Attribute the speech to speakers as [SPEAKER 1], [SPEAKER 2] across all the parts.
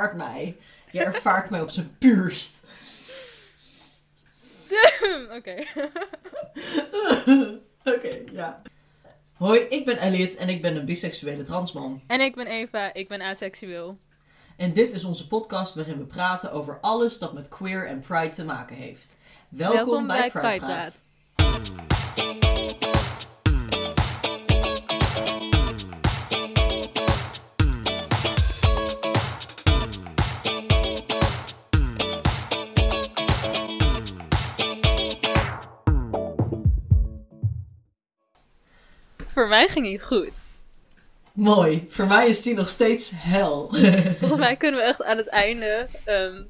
[SPEAKER 1] ervaart mij. Je ervaart mij op zijn puurst.
[SPEAKER 2] Oké.
[SPEAKER 1] Oké, ja. Hoi, ik ben Elliot en ik ben een biseksuele transman.
[SPEAKER 2] En ik ben Eva, ik ben aseksueel.
[SPEAKER 1] En dit is onze podcast waarin we praten over alles dat met queer en pride te maken heeft. Welkom, bij, Pride Praat.
[SPEAKER 2] Voor mij ging het goed.
[SPEAKER 1] Mooi. Voor mij is die nog steeds hel.
[SPEAKER 2] Volgens mij kunnen we echt aan het einde ehm,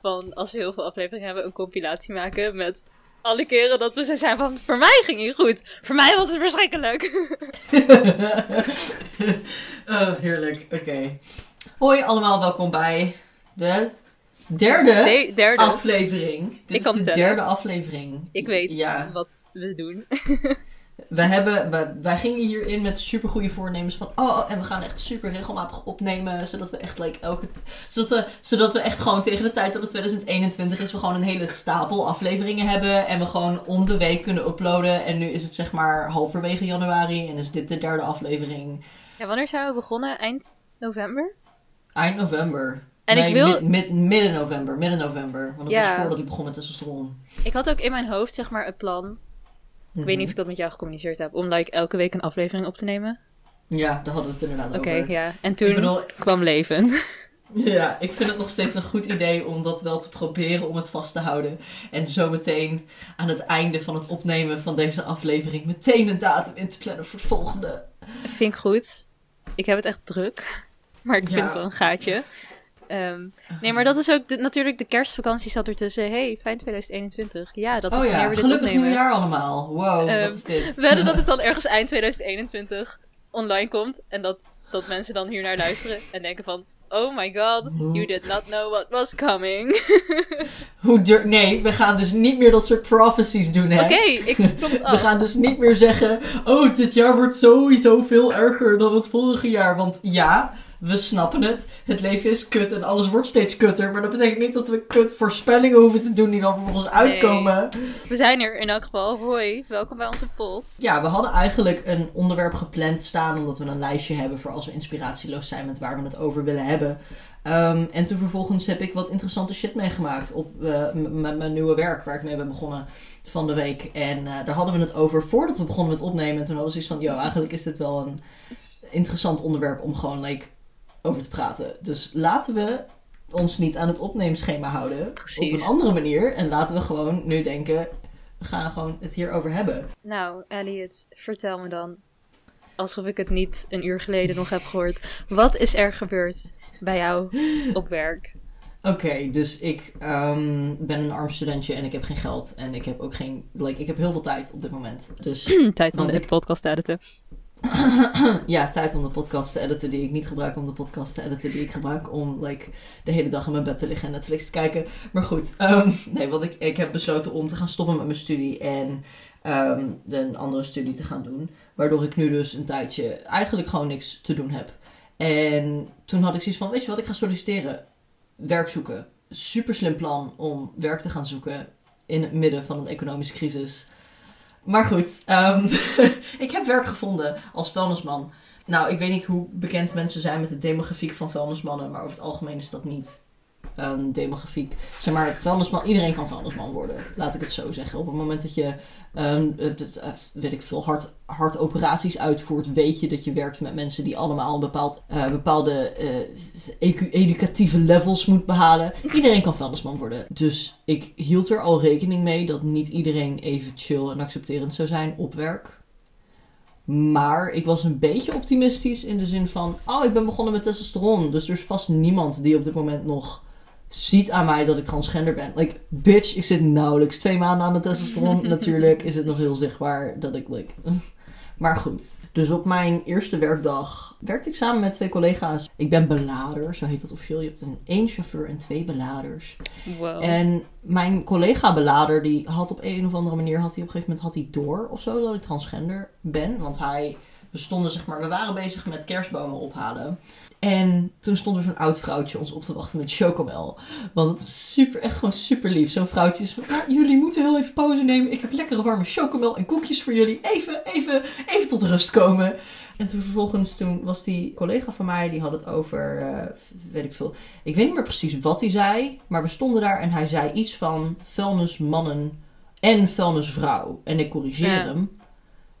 [SPEAKER 2] van, als we heel veel afleveringen hebben, een compilatie maken met alle keren dat we zo zijn van, voor mij ging het goed. Voor mij was het verschrikkelijk.
[SPEAKER 1] oh, heerlijk. Oké. Hoi allemaal, welkom bij de derde, aflevering. Dit
[SPEAKER 2] Ik
[SPEAKER 1] is de
[SPEAKER 2] tellen.
[SPEAKER 1] derde aflevering.
[SPEAKER 2] Ik weet
[SPEAKER 1] Ja.
[SPEAKER 2] wat we doen.
[SPEAKER 1] We hebben, we- wij gingen hierin met super goede voornemens van, oh, en we gaan echt super regelmatig opnemen, zodat we echt, like, elke, zodat we, zodat we echt gewoon tegen de tijd dat het 2021 is, we gewoon een hele stapel afleveringen hebben en we gewoon om de week kunnen uploaden. En nu is het zeg maar halverwege januari en is dit de derde aflevering.
[SPEAKER 2] Ja, wanneer zijn we begonnen? Eind november?
[SPEAKER 1] Eind november.
[SPEAKER 2] En
[SPEAKER 1] nee,
[SPEAKER 2] ik wil-
[SPEAKER 1] mid, mid- midden november, midden november. Want dat
[SPEAKER 2] Ja.
[SPEAKER 1] was voordat ik begon met testosteron.
[SPEAKER 2] Ik had ook in mijn hoofd, zeg maar, een plan. Ik weet niet of ik dat met jou gecommuniceerd heb. Om like, elke week een aflevering op te nemen.
[SPEAKER 1] Ja, daar hadden we het inderdaad
[SPEAKER 2] Oké,
[SPEAKER 1] over.
[SPEAKER 2] ja. En toen
[SPEAKER 1] bedoel,
[SPEAKER 2] kwam leven.
[SPEAKER 1] Ja, ik vind het nog steeds een goed idee om dat wel te proberen om het vast te houden. En zometeen aan het einde van het opnemen van deze aflevering meteen een datum in te plannen voor het volgende.
[SPEAKER 2] Vind ik goed. Ik heb het echt druk. Maar ik vind het wel een gaatje. Ehm, nee, maar dat is ook de- natuurlijk de kerstvakantie zat ertussen. Hey, fijn 2021. Ja, dat is
[SPEAKER 1] Oh
[SPEAKER 2] wanneer
[SPEAKER 1] ja,
[SPEAKER 2] dit
[SPEAKER 1] gelukkig
[SPEAKER 2] opnemen.
[SPEAKER 1] nieuwjaar allemaal. Wow,
[SPEAKER 2] Ehm,
[SPEAKER 1] wat is dit?
[SPEAKER 2] We wedden dat het dan ergens eind 2021 online komt. En dat, dat mensen dan hier naar luisteren en denken van... Oh my god, you did not know what was coming.
[SPEAKER 1] Hoe dur- nee, we gaan dus niet meer dat soort prophecies doen, hè?
[SPEAKER 2] Oké, ik het
[SPEAKER 1] We gaan dus niet meer zeggen, oh, dit jaar wordt sowieso veel erger dan het vorige jaar. Want ja, we snappen het. Het leven is kut en alles wordt steeds kutter. Maar dat betekent niet dat we kut voorspellingen hoeven te doen die dan vervolgens uitkomen.
[SPEAKER 2] We zijn er in elk geval. Hoi, welkom bij onze pot.
[SPEAKER 1] Ja, we hadden eigenlijk een onderwerp gepland staan, omdat we een lijstje hebben voor als we inspiratieloos zijn met waar we het over willen hebben. Ehm, en toen vervolgens heb ik wat interessante shit meegemaakt op eh, met mijn nieuwe werk, waar ik mee ben begonnen van de week. En eh, daar hadden we het over voordat we begonnen met opnemen. En toen hadden we zoiets van, yo, eigenlijk is dit wel een interessant onderwerp om gewoon like, over te praten. Dus laten we ons niet aan het opneemschema houden
[SPEAKER 2] Precies.
[SPEAKER 1] op een andere manier. En laten we gewoon nu denken, we gaan gewoon het hierover hebben.
[SPEAKER 2] Nou, Elliot, vertel me dan. Alsof ik het niet een uur geleden nog heb gehoord. Wat is er gebeurd bij jou op werk?
[SPEAKER 1] Oké, dus ik ehm, ben een arm studentje en ik heb geen geld. En ik heb ook geen. Like, ik heb heel veel tijd op dit moment. Dus
[SPEAKER 2] Tijd om de
[SPEAKER 1] ik-
[SPEAKER 2] podcast te editen.
[SPEAKER 1] ja, tijd om de podcast te editen die ik niet gebruik om de podcast te editen die ik gebruik om like, de hele dag in mijn bed te liggen en Netflix te kijken. Maar goed, ehm, nee, want ik, ik heb besloten om te gaan stoppen met mijn studie en ehm, een andere studie te gaan doen. Waardoor ik nu dus een tijdje eigenlijk gewoon niks te doen heb. En toen had ik zoiets van, weet je wat, ik ga solliciteren. Werk zoeken. Super slim plan om werk te gaan zoeken in het midden van een economische crisis. Maar goed, ehm, ik heb werk gevonden als vuilnisman. Nou, ik weet niet hoe bekend mensen zijn met de demografiek van vuilnismannen, maar over het algemeen is dat niet een demografiek. Zeg maar, vuilnisman, iedereen kan vuilnisman worden, laat ik het zo zeggen. Op het moment dat je, eh, weet ik veel, hart, hartoperaties uitvoert, weet je dat je werkt met mensen die allemaal een bepaald, eh, bepaalde eh, educatieve levels moet behalen. Iedereen kan vuilnisman worden. Dus ik hield er al rekening mee dat niet iedereen even chill en accepterend zou zijn op werk. Maar ik was een beetje optimistisch in de zin van: Oh, ik ben begonnen met testosteron. Dus er is vast niemand die op dit moment nog ziet aan mij dat ik transgender ben. Like, bitch, ik zit nauwelijks twee maanden aan de testosteron. Natuurlijk is het nog heel zichtbaar dat ik, like. Maar goed. Dus op mijn eerste werkdag werkte ik samen met twee collega's. Ik ben belader, zo heet dat officieel. Je hebt een één chauffeur en twee beladers.
[SPEAKER 2] Wow.
[SPEAKER 1] En mijn collega-belader, die had op een of andere manier, had hij op een gegeven moment had hij door of zo dat ik transgender ben. Want hij, we stonden zeg maar, we waren bezig met kerstbomen ophalen. En toen stond er zo'n oud vrouwtje ons op te wachten met chocomel. Want het is super, echt gewoon super lief. Zo'n vrouwtje is van, ja, jullie moeten heel even pauze nemen. Ik heb lekkere warme chocomel en koekjes voor jullie. Even, even, even tot rust komen. En toen vervolgens, toen was die collega van mij, die had het over, eh, weet ik veel. Ik weet niet meer precies wat hij zei. Maar we stonden daar en hij zei iets van vuilnismannen en vuilnisvrouw. En ik corrigeer
[SPEAKER 2] Ja.
[SPEAKER 1] hem.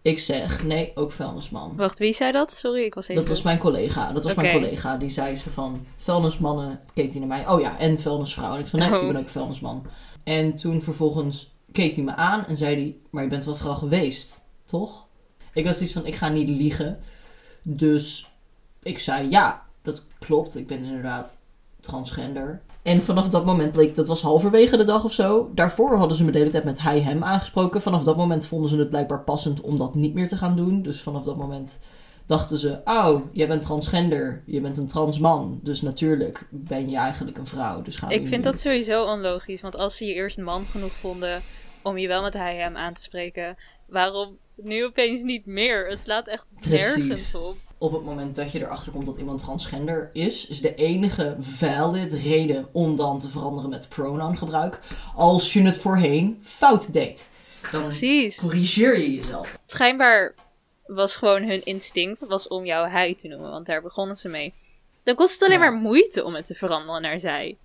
[SPEAKER 1] Ik zeg, nee, ook vuilnisman.
[SPEAKER 2] Wacht, wie zei dat? Sorry, ik was even...
[SPEAKER 1] Dat was mijn collega. Dat was mijn collega. Die zei ze van vuilnismannen, keek hij naar mij. Oh ja, en vuilnisvrouw. En ik zei, nee,
[SPEAKER 2] Oh.
[SPEAKER 1] ik ben ook vuilnisman. En toen vervolgens keek hij me aan en zei hij, maar je bent wel vrouw geweest, toch? Ik was iets van, ik ga niet liegen. Dus ik zei, ja, dat klopt. Ik ben inderdaad transgender. En vanaf dat moment bleek, dat was halverwege de dag of zo. Daarvoor hadden ze me de hele tijd met hij, hem aangesproken. Vanaf dat moment vonden ze het blijkbaar passend om dat niet meer te gaan doen. Dus vanaf dat moment dachten ze, oh, jij bent transgender. Je bent een transman. Dus natuurlijk ben je eigenlijk een vrouw. Dus gaan
[SPEAKER 2] Ik vind dat sowieso onlogisch, want als ze je eerst man genoeg vonden om je wel met hij hem aan te spreken, waarom nu opeens niet meer? Het slaat echt
[SPEAKER 1] Precies.
[SPEAKER 2] nergens op.
[SPEAKER 1] Op het moment dat je erachter komt dat iemand transgender is, is de enige valid reden om dan te veranderen met pronoungebruik. Als je het voorheen fout deed. Dan
[SPEAKER 2] Precies.
[SPEAKER 1] corrigeer je jezelf.
[SPEAKER 2] Schijnbaar was gewoon hun instinct was om jou hij te noemen, want daar begonnen ze mee. Dan kost het alleen
[SPEAKER 1] Ja.
[SPEAKER 2] maar moeite om het te veranderen naar zij.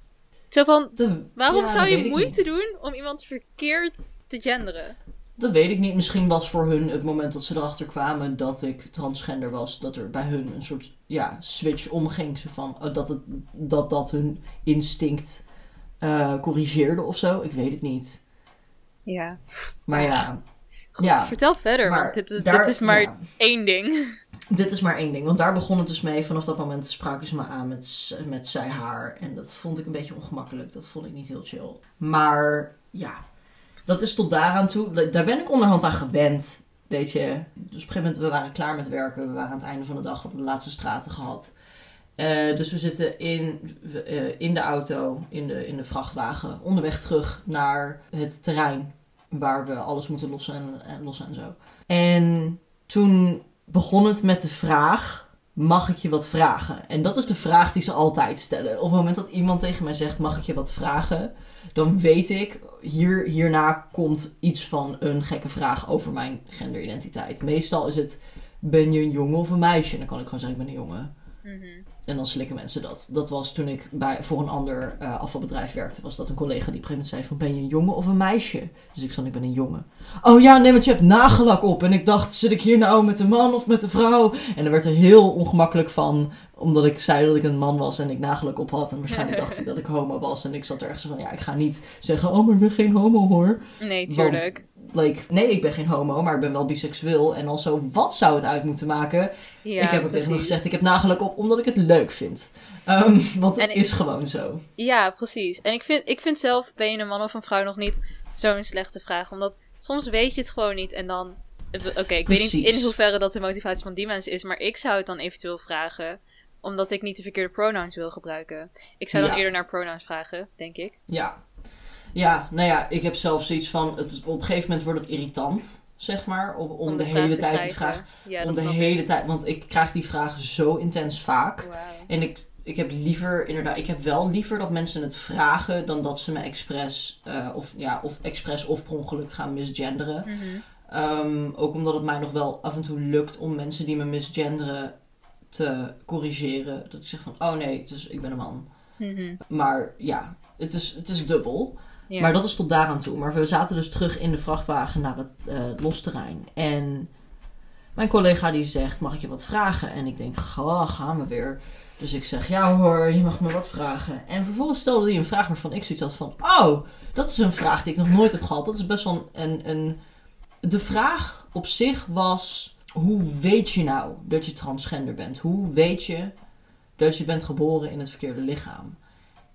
[SPEAKER 2] Zo van,
[SPEAKER 1] De-
[SPEAKER 2] waarom
[SPEAKER 1] ja,
[SPEAKER 2] zou je moeite doen om iemand verkeerd te genderen?
[SPEAKER 1] Dat weet ik niet. Misschien was voor hun het moment dat ze erachter kwamen dat ik transgender was, dat er bij hun een soort ja, switch omging. Zo van, oh, dat, het, dat dat hun instinct eh, corrigeerde of zo. Ik weet het niet.
[SPEAKER 2] Ja.
[SPEAKER 1] Maar ja,
[SPEAKER 2] Goed,
[SPEAKER 1] Ja,
[SPEAKER 2] vertel verder,
[SPEAKER 1] maar
[SPEAKER 2] want dit is,
[SPEAKER 1] daar-
[SPEAKER 2] dit is maar
[SPEAKER 1] ja.
[SPEAKER 2] één ding.
[SPEAKER 1] Dit is maar één ding, want daar begon het dus mee. Vanaf dat moment spraken ze me aan met, met zij haar. En dat vond ik een beetje ongemakkelijk. Dat vond ik niet heel chill. Maar ja, dat is tot daaraan toe. Daar ben ik onderhand aan gewend. Weet je. Dus op een gegeven moment, we waren klaar met werken. We waren aan het einde van de dag, hadden de laatste straten gehad. Eh, dus we zitten in, we, eh, in de auto, in de, in de vrachtwagen, onderweg terug naar het terrein waar we alles moeten lossen en, en lossen en zo. En toen begon het met de vraag: mag ik je wat vragen? En dat is de vraag die ze altijd stellen. Op het moment dat iemand tegen mij zegt: mag ik je wat vragen? Dan weet ik, hier, hierna komt iets van een gekke vraag over mijn genderidentiteit. Meestal is het: ben je een jongen of een meisje? En dan kan ik gewoon zeggen: ik ben een jongen.
[SPEAKER 2] Mhm.
[SPEAKER 1] En dan slikken mensen dat. Dat was toen ik bij, voor een ander eh, afvalbedrijf werkte. Was dat een collega die op een gegeven moment zei van... Ben je een jongen of een meisje? Dus ik zei, ik ben een jongen. Oh ja, nee, want je hebt nagellak op. En ik dacht, zit ik hier nou met een man of met een vrouw? En er werd er heel ongemakkelijk van. Omdat ik zei dat ik een man was en ik nagellak op had. En waarschijnlijk dacht hij dat ik homo was. En ik zat er zo van, ja, ik ga niet zeggen... Oh, maar ik ben geen homo hoor.
[SPEAKER 2] Nee,
[SPEAKER 1] Want-
[SPEAKER 2] tuurlijk.
[SPEAKER 1] Like, nee, ik ben geen homo, maar ik ben wel biseksueel. En also, wat zou het uit moeten maken?
[SPEAKER 2] Ja,
[SPEAKER 1] ik heb ook tegen hem gezegd, ik heb nagellak op omdat ik het leuk vind. Ehm, want het
[SPEAKER 2] ik-
[SPEAKER 1] is gewoon zo.
[SPEAKER 2] Ja, precies. En ik vind, ik vind zelf, ben je een man of een vrouw nog niet zo'n slechte vraag. Omdat soms weet je het gewoon niet en dan... Oké, ik weet niet in hoeverre dat de motivatie van die mensen is, maar ik zou het dan eventueel vragen omdat ik niet de verkeerde pronouns wil gebruiken. Ik zou dan
[SPEAKER 1] Ja.
[SPEAKER 2] eerder naar pronouns vragen, denk ik.
[SPEAKER 1] Ja. Ja, nou ja, ik heb zelf zoiets van, het is, op een gegeven moment wordt het irritant, zeg maar. Om, om, de, hele tijd die vraag,
[SPEAKER 2] Ja,
[SPEAKER 1] om de hele
[SPEAKER 2] ik.
[SPEAKER 1] tijd, want ik krijg die vraag zo intens vaak. En ik, ik heb liever, inderdaad, ik heb wel liever dat mensen het vragen dan dat ze me expres, eh, of ja, of expres of per ongeluk gaan misgenderen.
[SPEAKER 2] Mhm.
[SPEAKER 1] Ehm, ook omdat het mij nog wel af en toe lukt om mensen die me misgenderen te corrigeren. Dat ik zeg van, oh nee, het is, ik ben een man.
[SPEAKER 2] Mhm.
[SPEAKER 1] Maar ja, het is, het is dubbel.
[SPEAKER 2] Ja.
[SPEAKER 1] Maar dat is tot daaraan toe. Maar we zaten dus terug in de vrachtwagen naar het eh losterrein. En mijn collega die zegt, mag ik je wat vragen? En ik denk, ga, gaan we weer. Dus ik zeg, ja hoor, je mag me wat vragen. En vervolgens stelde hij een vraag waarvan ik zoiets had van... Oh, dat is een vraag die ik nog nooit heb gehad. Dat is best wel een... een de vraag op zich was... Hoe weet je nou dat je transgender bent? Hoe weet je dat je bent geboren in het verkeerde lichaam?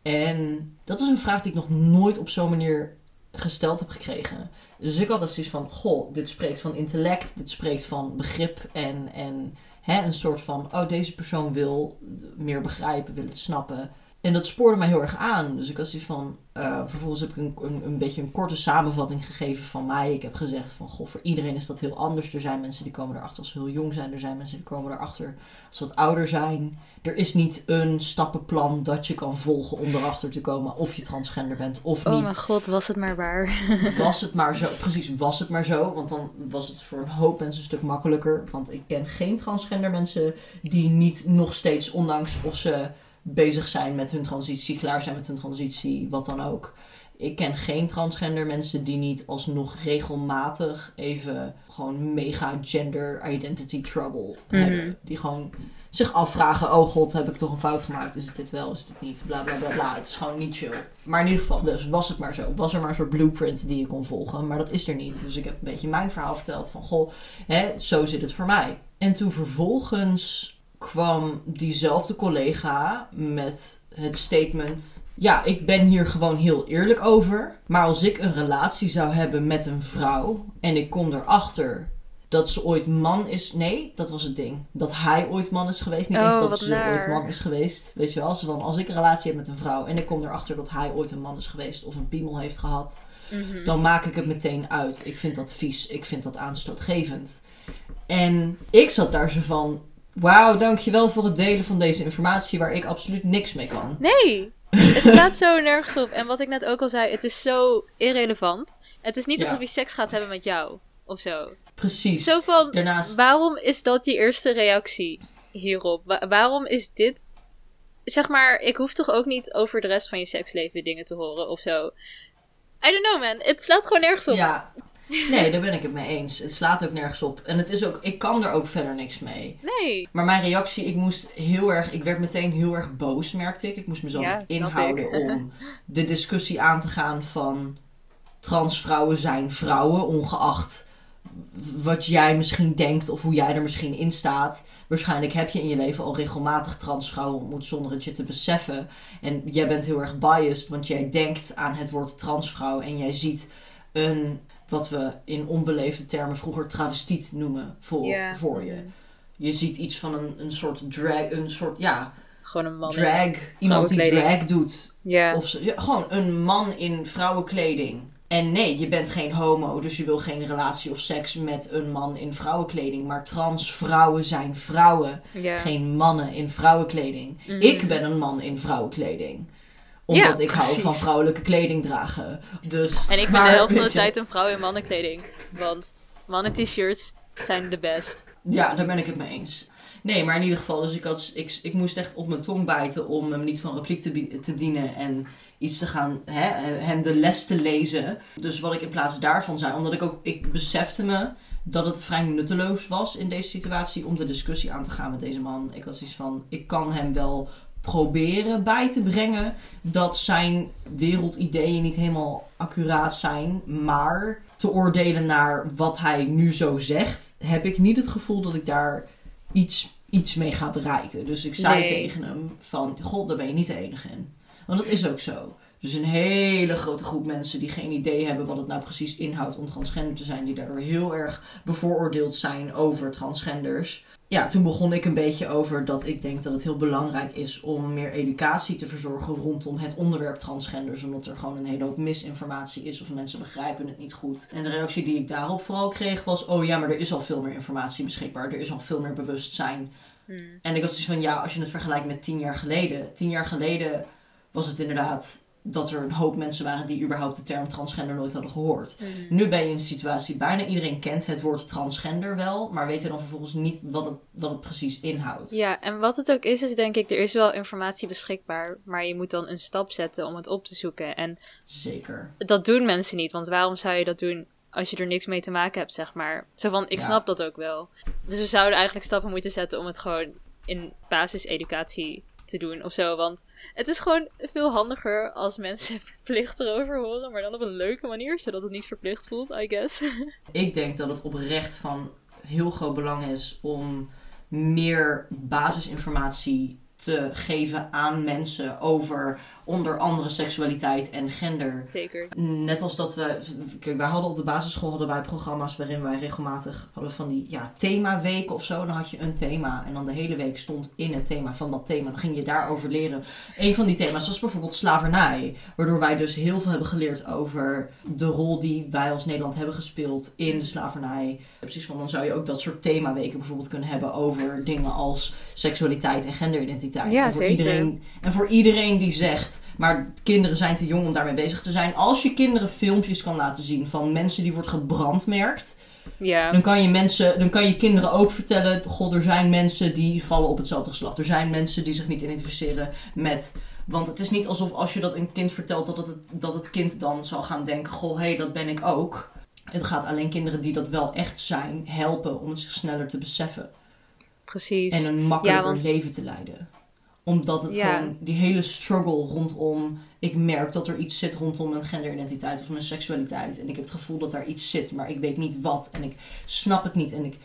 [SPEAKER 1] En dat is een vraag die ik nog nooit op zo'n manier gesteld heb gekregen. Dus ik had zoiets van, goh, dit spreekt van intellect, dit spreekt van begrip en, en hè, een soort van, oh, deze persoon wil meer begrijpen, wil het snappen. En dat spoorde mij heel erg aan. Dus ik was die van. eh, vervolgens heb ik een, een, een beetje een korte samenvatting gegeven van mij. Ik heb gezegd van goh, voor iedereen is dat heel anders. Er zijn mensen die komen erachter als ze heel jong zijn. Er zijn mensen die komen erachter als ze wat ouder zijn. Er is niet een stappenplan dat je kan volgen om erachter te komen of je transgender bent of
[SPEAKER 2] Oh
[SPEAKER 1] niet.
[SPEAKER 2] mijn god, was het maar waar.
[SPEAKER 1] Was het maar zo, precies, was het maar zo. Want dan was het voor een hoop mensen een stuk makkelijker. Want ik ken geen transgender mensen die niet nog steeds, ondanks of ze bezig zijn met hun transitie, klaar zijn met hun transitie, wat dan ook. Ik ken geen transgender mensen die niet alsnog regelmatig even gewoon mega gender identity trouble
[SPEAKER 2] Mhm.
[SPEAKER 1] hebben. Die gewoon zich afvragen, oh god, heb ik toch een fout gemaakt? Is het dit wel, is het dit niet? Bla bla bla bla. Het is gewoon niet chill. Maar in ieder geval, dus was het maar zo. Was er maar een soort blueprint die je kon volgen. Maar dat is er niet. Dus ik heb een beetje mijn verhaal verteld van, goh, hè, zo zit het voor mij. En toen vervolgens kwam diezelfde collega met het statement: Ja, ik ben hier gewoon heel eerlijk over. Maar als ik een relatie zou hebben met een vrouw en ik kom erachter dat ze ooit man is. Nee, dat was het ding. Dat hij ooit man is geweest. Niet
[SPEAKER 2] Oh,
[SPEAKER 1] eens dat
[SPEAKER 2] wat
[SPEAKER 1] ze
[SPEAKER 2] naar.
[SPEAKER 1] ooit man is geweest. Weet je wel? Zo van, als ik een relatie heb met een vrouw en ik kom erachter dat hij ooit een man is geweest of een piemel heeft gehad
[SPEAKER 2] Mhm.
[SPEAKER 1] dan maak ik het meteen uit. Ik vind dat vies, ik vind dat aanstootgevend. En ik zat daar zo van: Wauw, dankjewel voor het delen van deze informatie waar ik absoluut niks mee kan.
[SPEAKER 2] Nee, het staat zo nergens op. En wat ik net ook al zei, het is zo irrelevant. Het is niet
[SPEAKER 1] Ja.
[SPEAKER 2] alsof hij seks gaat hebben met jou of zo.
[SPEAKER 1] Precies.
[SPEAKER 2] Zo van,
[SPEAKER 1] Daarnaast,
[SPEAKER 2] waarom is dat je eerste reactie hierop? Wa- waarom is dit... Zeg maar, ik hoef toch ook niet over de rest van je seksleven dingen te horen of zo. I don't know man, het slaat gewoon nergens op.
[SPEAKER 1] ja. Nee, daar ben ik het mee eens. Het slaat ook nergens op. En het is ook, ik kan er ook verder niks mee.
[SPEAKER 2] Nee.
[SPEAKER 1] Maar mijn reactie, ik moest heel erg, ik werd meteen heel erg boos, merkte ik. Ik moest mezelf
[SPEAKER 2] Ja,
[SPEAKER 1] inhouden om de discussie aan te gaan van transvrouwen zijn vrouwen, ongeacht wat jij misschien denkt of hoe jij er misschien in staat. Waarschijnlijk heb je in je leven al regelmatig transvrouwen ontmoet zonder het je te beseffen. En jij bent heel erg biased, want jij denkt aan het woord transvrouw en jij ziet een, wat we in onbeleefde termen vroeger travestiet noemen, voor, voor je. Je ziet iets van een, een soort drag, een soort, ja,
[SPEAKER 2] Gewoon een man.
[SPEAKER 1] drag. Iemand die drag doet.
[SPEAKER 2] Ja.
[SPEAKER 1] Of ze, ja, gewoon een man in vrouwenkleding. En nee, je bent geen homo, dus je wil geen relatie of seks met een man in vrouwenkleding. Maar transvrouwen zijn vrouwen, geen mannen in vrouwenkleding.
[SPEAKER 2] Mhm.
[SPEAKER 1] Ik ben een man in vrouwenkleding. Omdat
[SPEAKER 2] Ja,
[SPEAKER 1] ik hou van vrouwelijke kleding dragen. Dus,
[SPEAKER 2] En ik ben
[SPEAKER 1] maar,
[SPEAKER 2] de helft van de tijd een vrouw in mannenkleding. Want mannen t-shirts zijn de best.
[SPEAKER 1] Ja, daar ben ik het mee eens. Nee, maar in ieder geval, dus ik, had, ik, ik moest echt op mijn tong bijten om hem niet van repliek te, te dienen en iets te gaan, hè, hem de les te lezen. Dus wat ik in plaats daarvan zei, omdat ik ook, ik besefte me dat het vrij nutteloos was in deze situatie om de discussie aan te gaan met deze man. Ik was iets van, ik kan hem wel proberen bij te brengen dat zijn wereldideeën niet helemaal accuraat zijn, maar te oordelen naar wat hij nu zo zegt, heb ik niet het gevoel dat ik daar iets, iets mee ga bereiken. Dus ik zei
[SPEAKER 2] Nee.
[SPEAKER 1] tegen hem van, god, daar ben je niet de enige in. Want dat is ook zo. Dus een hele grote groep mensen die geen idee hebben wat het nou precies inhoudt om transgender te zijn, die daardoor heel erg bevooroordeeld zijn over transgenders. Ja, toen begon ik een beetje over dat ik denk dat het heel belangrijk is om meer educatie te verzorgen rondom het onderwerp transgenders. Omdat er gewoon een hele hoop misinformatie is of mensen begrijpen het niet goed. En de reactie die ik daarop vooral kreeg was: oh ja, maar er is al veel meer informatie beschikbaar. Er is al veel meer bewustzijn.
[SPEAKER 2] Hmm.
[SPEAKER 1] En ik was dus van ja, als je het vergelijkt met tien jaar geleden. Tien jaar geleden was het inderdaad dat er een hoop mensen waren die überhaupt de term transgender nooit hadden gehoord.
[SPEAKER 2] Mhm.
[SPEAKER 1] Nu ben je in een situatie, bijna iedereen kent het woord transgender wel, maar weet er dan vervolgens niet wat het, wat het precies inhoudt.
[SPEAKER 2] Ja, en wat het ook is, is denk ik, er is wel informatie beschikbaar, maar je moet dan een stap zetten om het op te zoeken. En
[SPEAKER 1] Zeker.
[SPEAKER 2] dat doen mensen niet, want waarom zou je dat doen als je er niks mee te maken hebt, zeg maar? Zo van, ik
[SPEAKER 1] Ja.
[SPEAKER 2] snap dat ook wel. Dus we zouden eigenlijk stappen moeten zetten om het gewoon in basiseducatie te doen of zo, want het is gewoon veel handiger als mensen verplicht erover horen, maar dan op een leuke manier, zodat het niet verplicht voelt, I guess.
[SPEAKER 1] Ik denk dat het oprecht van heel groot belang is om meer basisinformatie te geven aan mensen over onder andere seksualiteit en gender.
[SPEAKER 2] Zeker.
[SPEAKER 1] Net als dat we, kijk, wij hadden op de basisschool hadden wij programma's waarin wij regelmatig hadden van die ja, themaweken of zo. Dan had je een thema en dan de hele week stond in het thema van dat thema. Dan ging je daarover leren. Een van die thema's was bijvoorbeeld slavernij. Waardoor wij dus heel veel hebben geleerd over de rol die wij als Nederland hebben gespeeld in de slavernij. Precies van, dan zou je ook dat soort themaweken bijvoorbeeld kunnen hebben over dingen als seksualiteit en genderidentiteit.
[SPEAKER 2] Ja,
[SPEAKER 1] en, voor
[SPEAKER 2] zeker.
[SPEAKER 1] iedereen, en voor iedereen die zegt, maar kinderen zijn te jong om daarmee bezig te zijn. Als je kinderen filmpjes kan laten zien van mensen die wordt gebrandmerkt,
[SPEAKER 2] Ja.
[SPEAKER 1] dan kan je mensen, dan kan je kinderen ook vertellen, god, er zijn mensen die vallen op hetzelfde geslacht. Er zijn mensen die zich niet identificeren met. Want het is niet alsof als je dat een kind vertelt, dat het, dat het kind dan zal gaan denken: Goh, hé, hey, dat ben ik ook. Het gaat alleen kinderen die dat wel echt zijn helpen om het zich sneller te beseffen.
[SPEAKER 2] Precies.
[SPEAKER 1] En een makkelijker
[SPEAKER 2] Ja, want-
[SPEAKER 1] leven te leiden. Omdat het
[SPEAKER 2] Ja.
[SPEAKER 1] gewoon die hele struggle rondom. Ik merk dat er iets zit rondom mijn genderidentiteit of mijn seksualiteit. En ik heb het gevoel dat daar iets zit, maar ik weet niet wat. En ik snap het niet. En ik,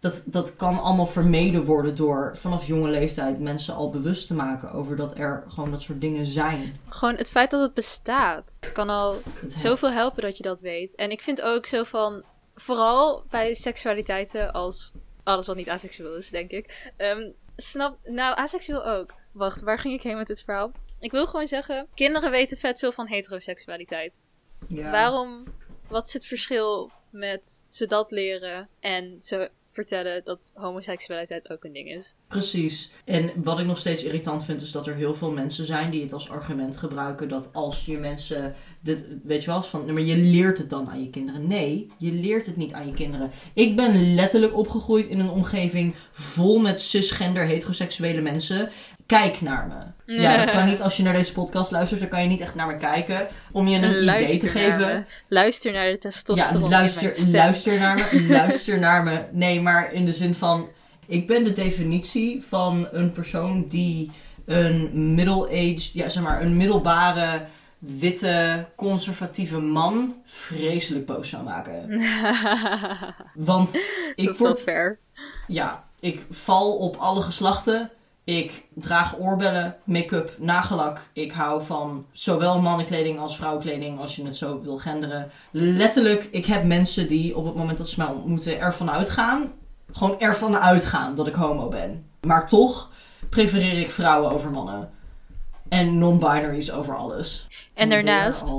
[SPEAKER 1] dat, dat kan allemaal vermeden worden door vanaf jonge leeftijd mensen al bewust te maken over dat er gewoon dat soort dingen zijn.
[SPEAKER 2] Gewoon het feit dat het bestaat kan al zoveel helpen dat je dat weet. En ik vind ook zo van, vooral bij seksualiteiten als alles wat niet aseksueel is, denk ik. Ehm, snap, nou, aseksueel ook. Wacht, waar ging ik heen met dit verhaal? Ik wil gewoon zeggen, kinderen weten vet veel van heteroseksualiteit.
[SPEAKER 1] Ja.
[SPEAKER 2] Waarom, wat is het verschil met ze dat leren en ze vertellen dat homoseksualiteit ook een ding is?
[SPEAKER 1] Precies. En wat ik nog steeds irritant vind, is dat er heel veel mensen zijn die het als argument gebruiken dat als je mensen. Dit, weet je wel, van, nee, maar je leert het dan aan je kinderen. Nee, je leert het niet aan je kinderen. Ik ben letterlijk opgegroeid in een omgeving vol met cisgender heteroseksuele mensen. Kijk naar me. Ja, dat kan niet als je naar deze podcast luistert, dan kan je niet echt naar me kijken. Om je een idee te geven.
[SPEAKER 2] me. Luister naar de testosteron
[SPEAKER 1] Ja, luister, luister naar me. Luister naar me. Nee, maar in de zin van... Ik ben de definitie van een persoon die een middle-aged... Ja, zeg maar, een middelbare, witte, conservatieve man vreselijk boos zou maken. Want ik
[SPEAKER 2] dat is wel
[SPEAKER 1] word...
[SPEAKER 2] fair.
[SPEAKER 1] Ja, ik val op alle geslachten. Ik draag oorbellen, make-up, nagellak. Ik hou van zowel mannenkleding als vrouwenkleding, als je het zo wil genderen. Letterlijk, ik heb mensen die op het moment dat ze mij ontmoeten ervan uitgaan. Gewoon ervan uitgaan dat ik homo ben. Maar toch prefereer ik vrouwen over mannen. En non-binaries over alles.
[SPEAKER 2] En daarnaast,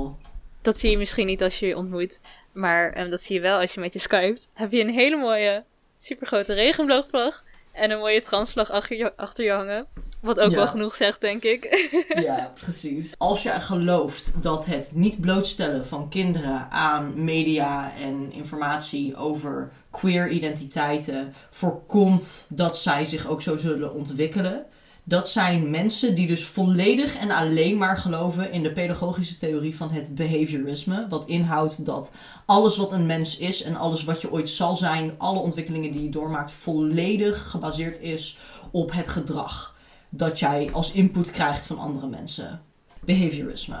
[SPEAKER 2] dat zie je misschien niet als je je ontmoet, maar ehm, dat zie je wel als je met je skypt. Heb je een hele mooie, supergrote regenboogvlag en een mooie transvlag achter je, achter je hangen. Wat ook
[SPEAKER 1] Ja.
[SPEAKER 2] wel genoeg zegt, denk ik.
[SPEAKER 1] Ja, precies. Als je gelooft dat het niet blootstellen van kinderen aan media en informatie over queer identiteiten voorkomt dat zij zich ook zo zullen ontwikkelen. Dat zijn mensen die dus volledig en alleen maar geloven in de pedagogische theorie van het behaviorisme. Wat inhoudt dat alles wat een mens is en alles wat je ooit zal zijn, alle ontwikkelingen die je doormaakt, volledig gebaseerd is op het gedrag dat jij als input krijgt van andere mensen. Behaviorisme.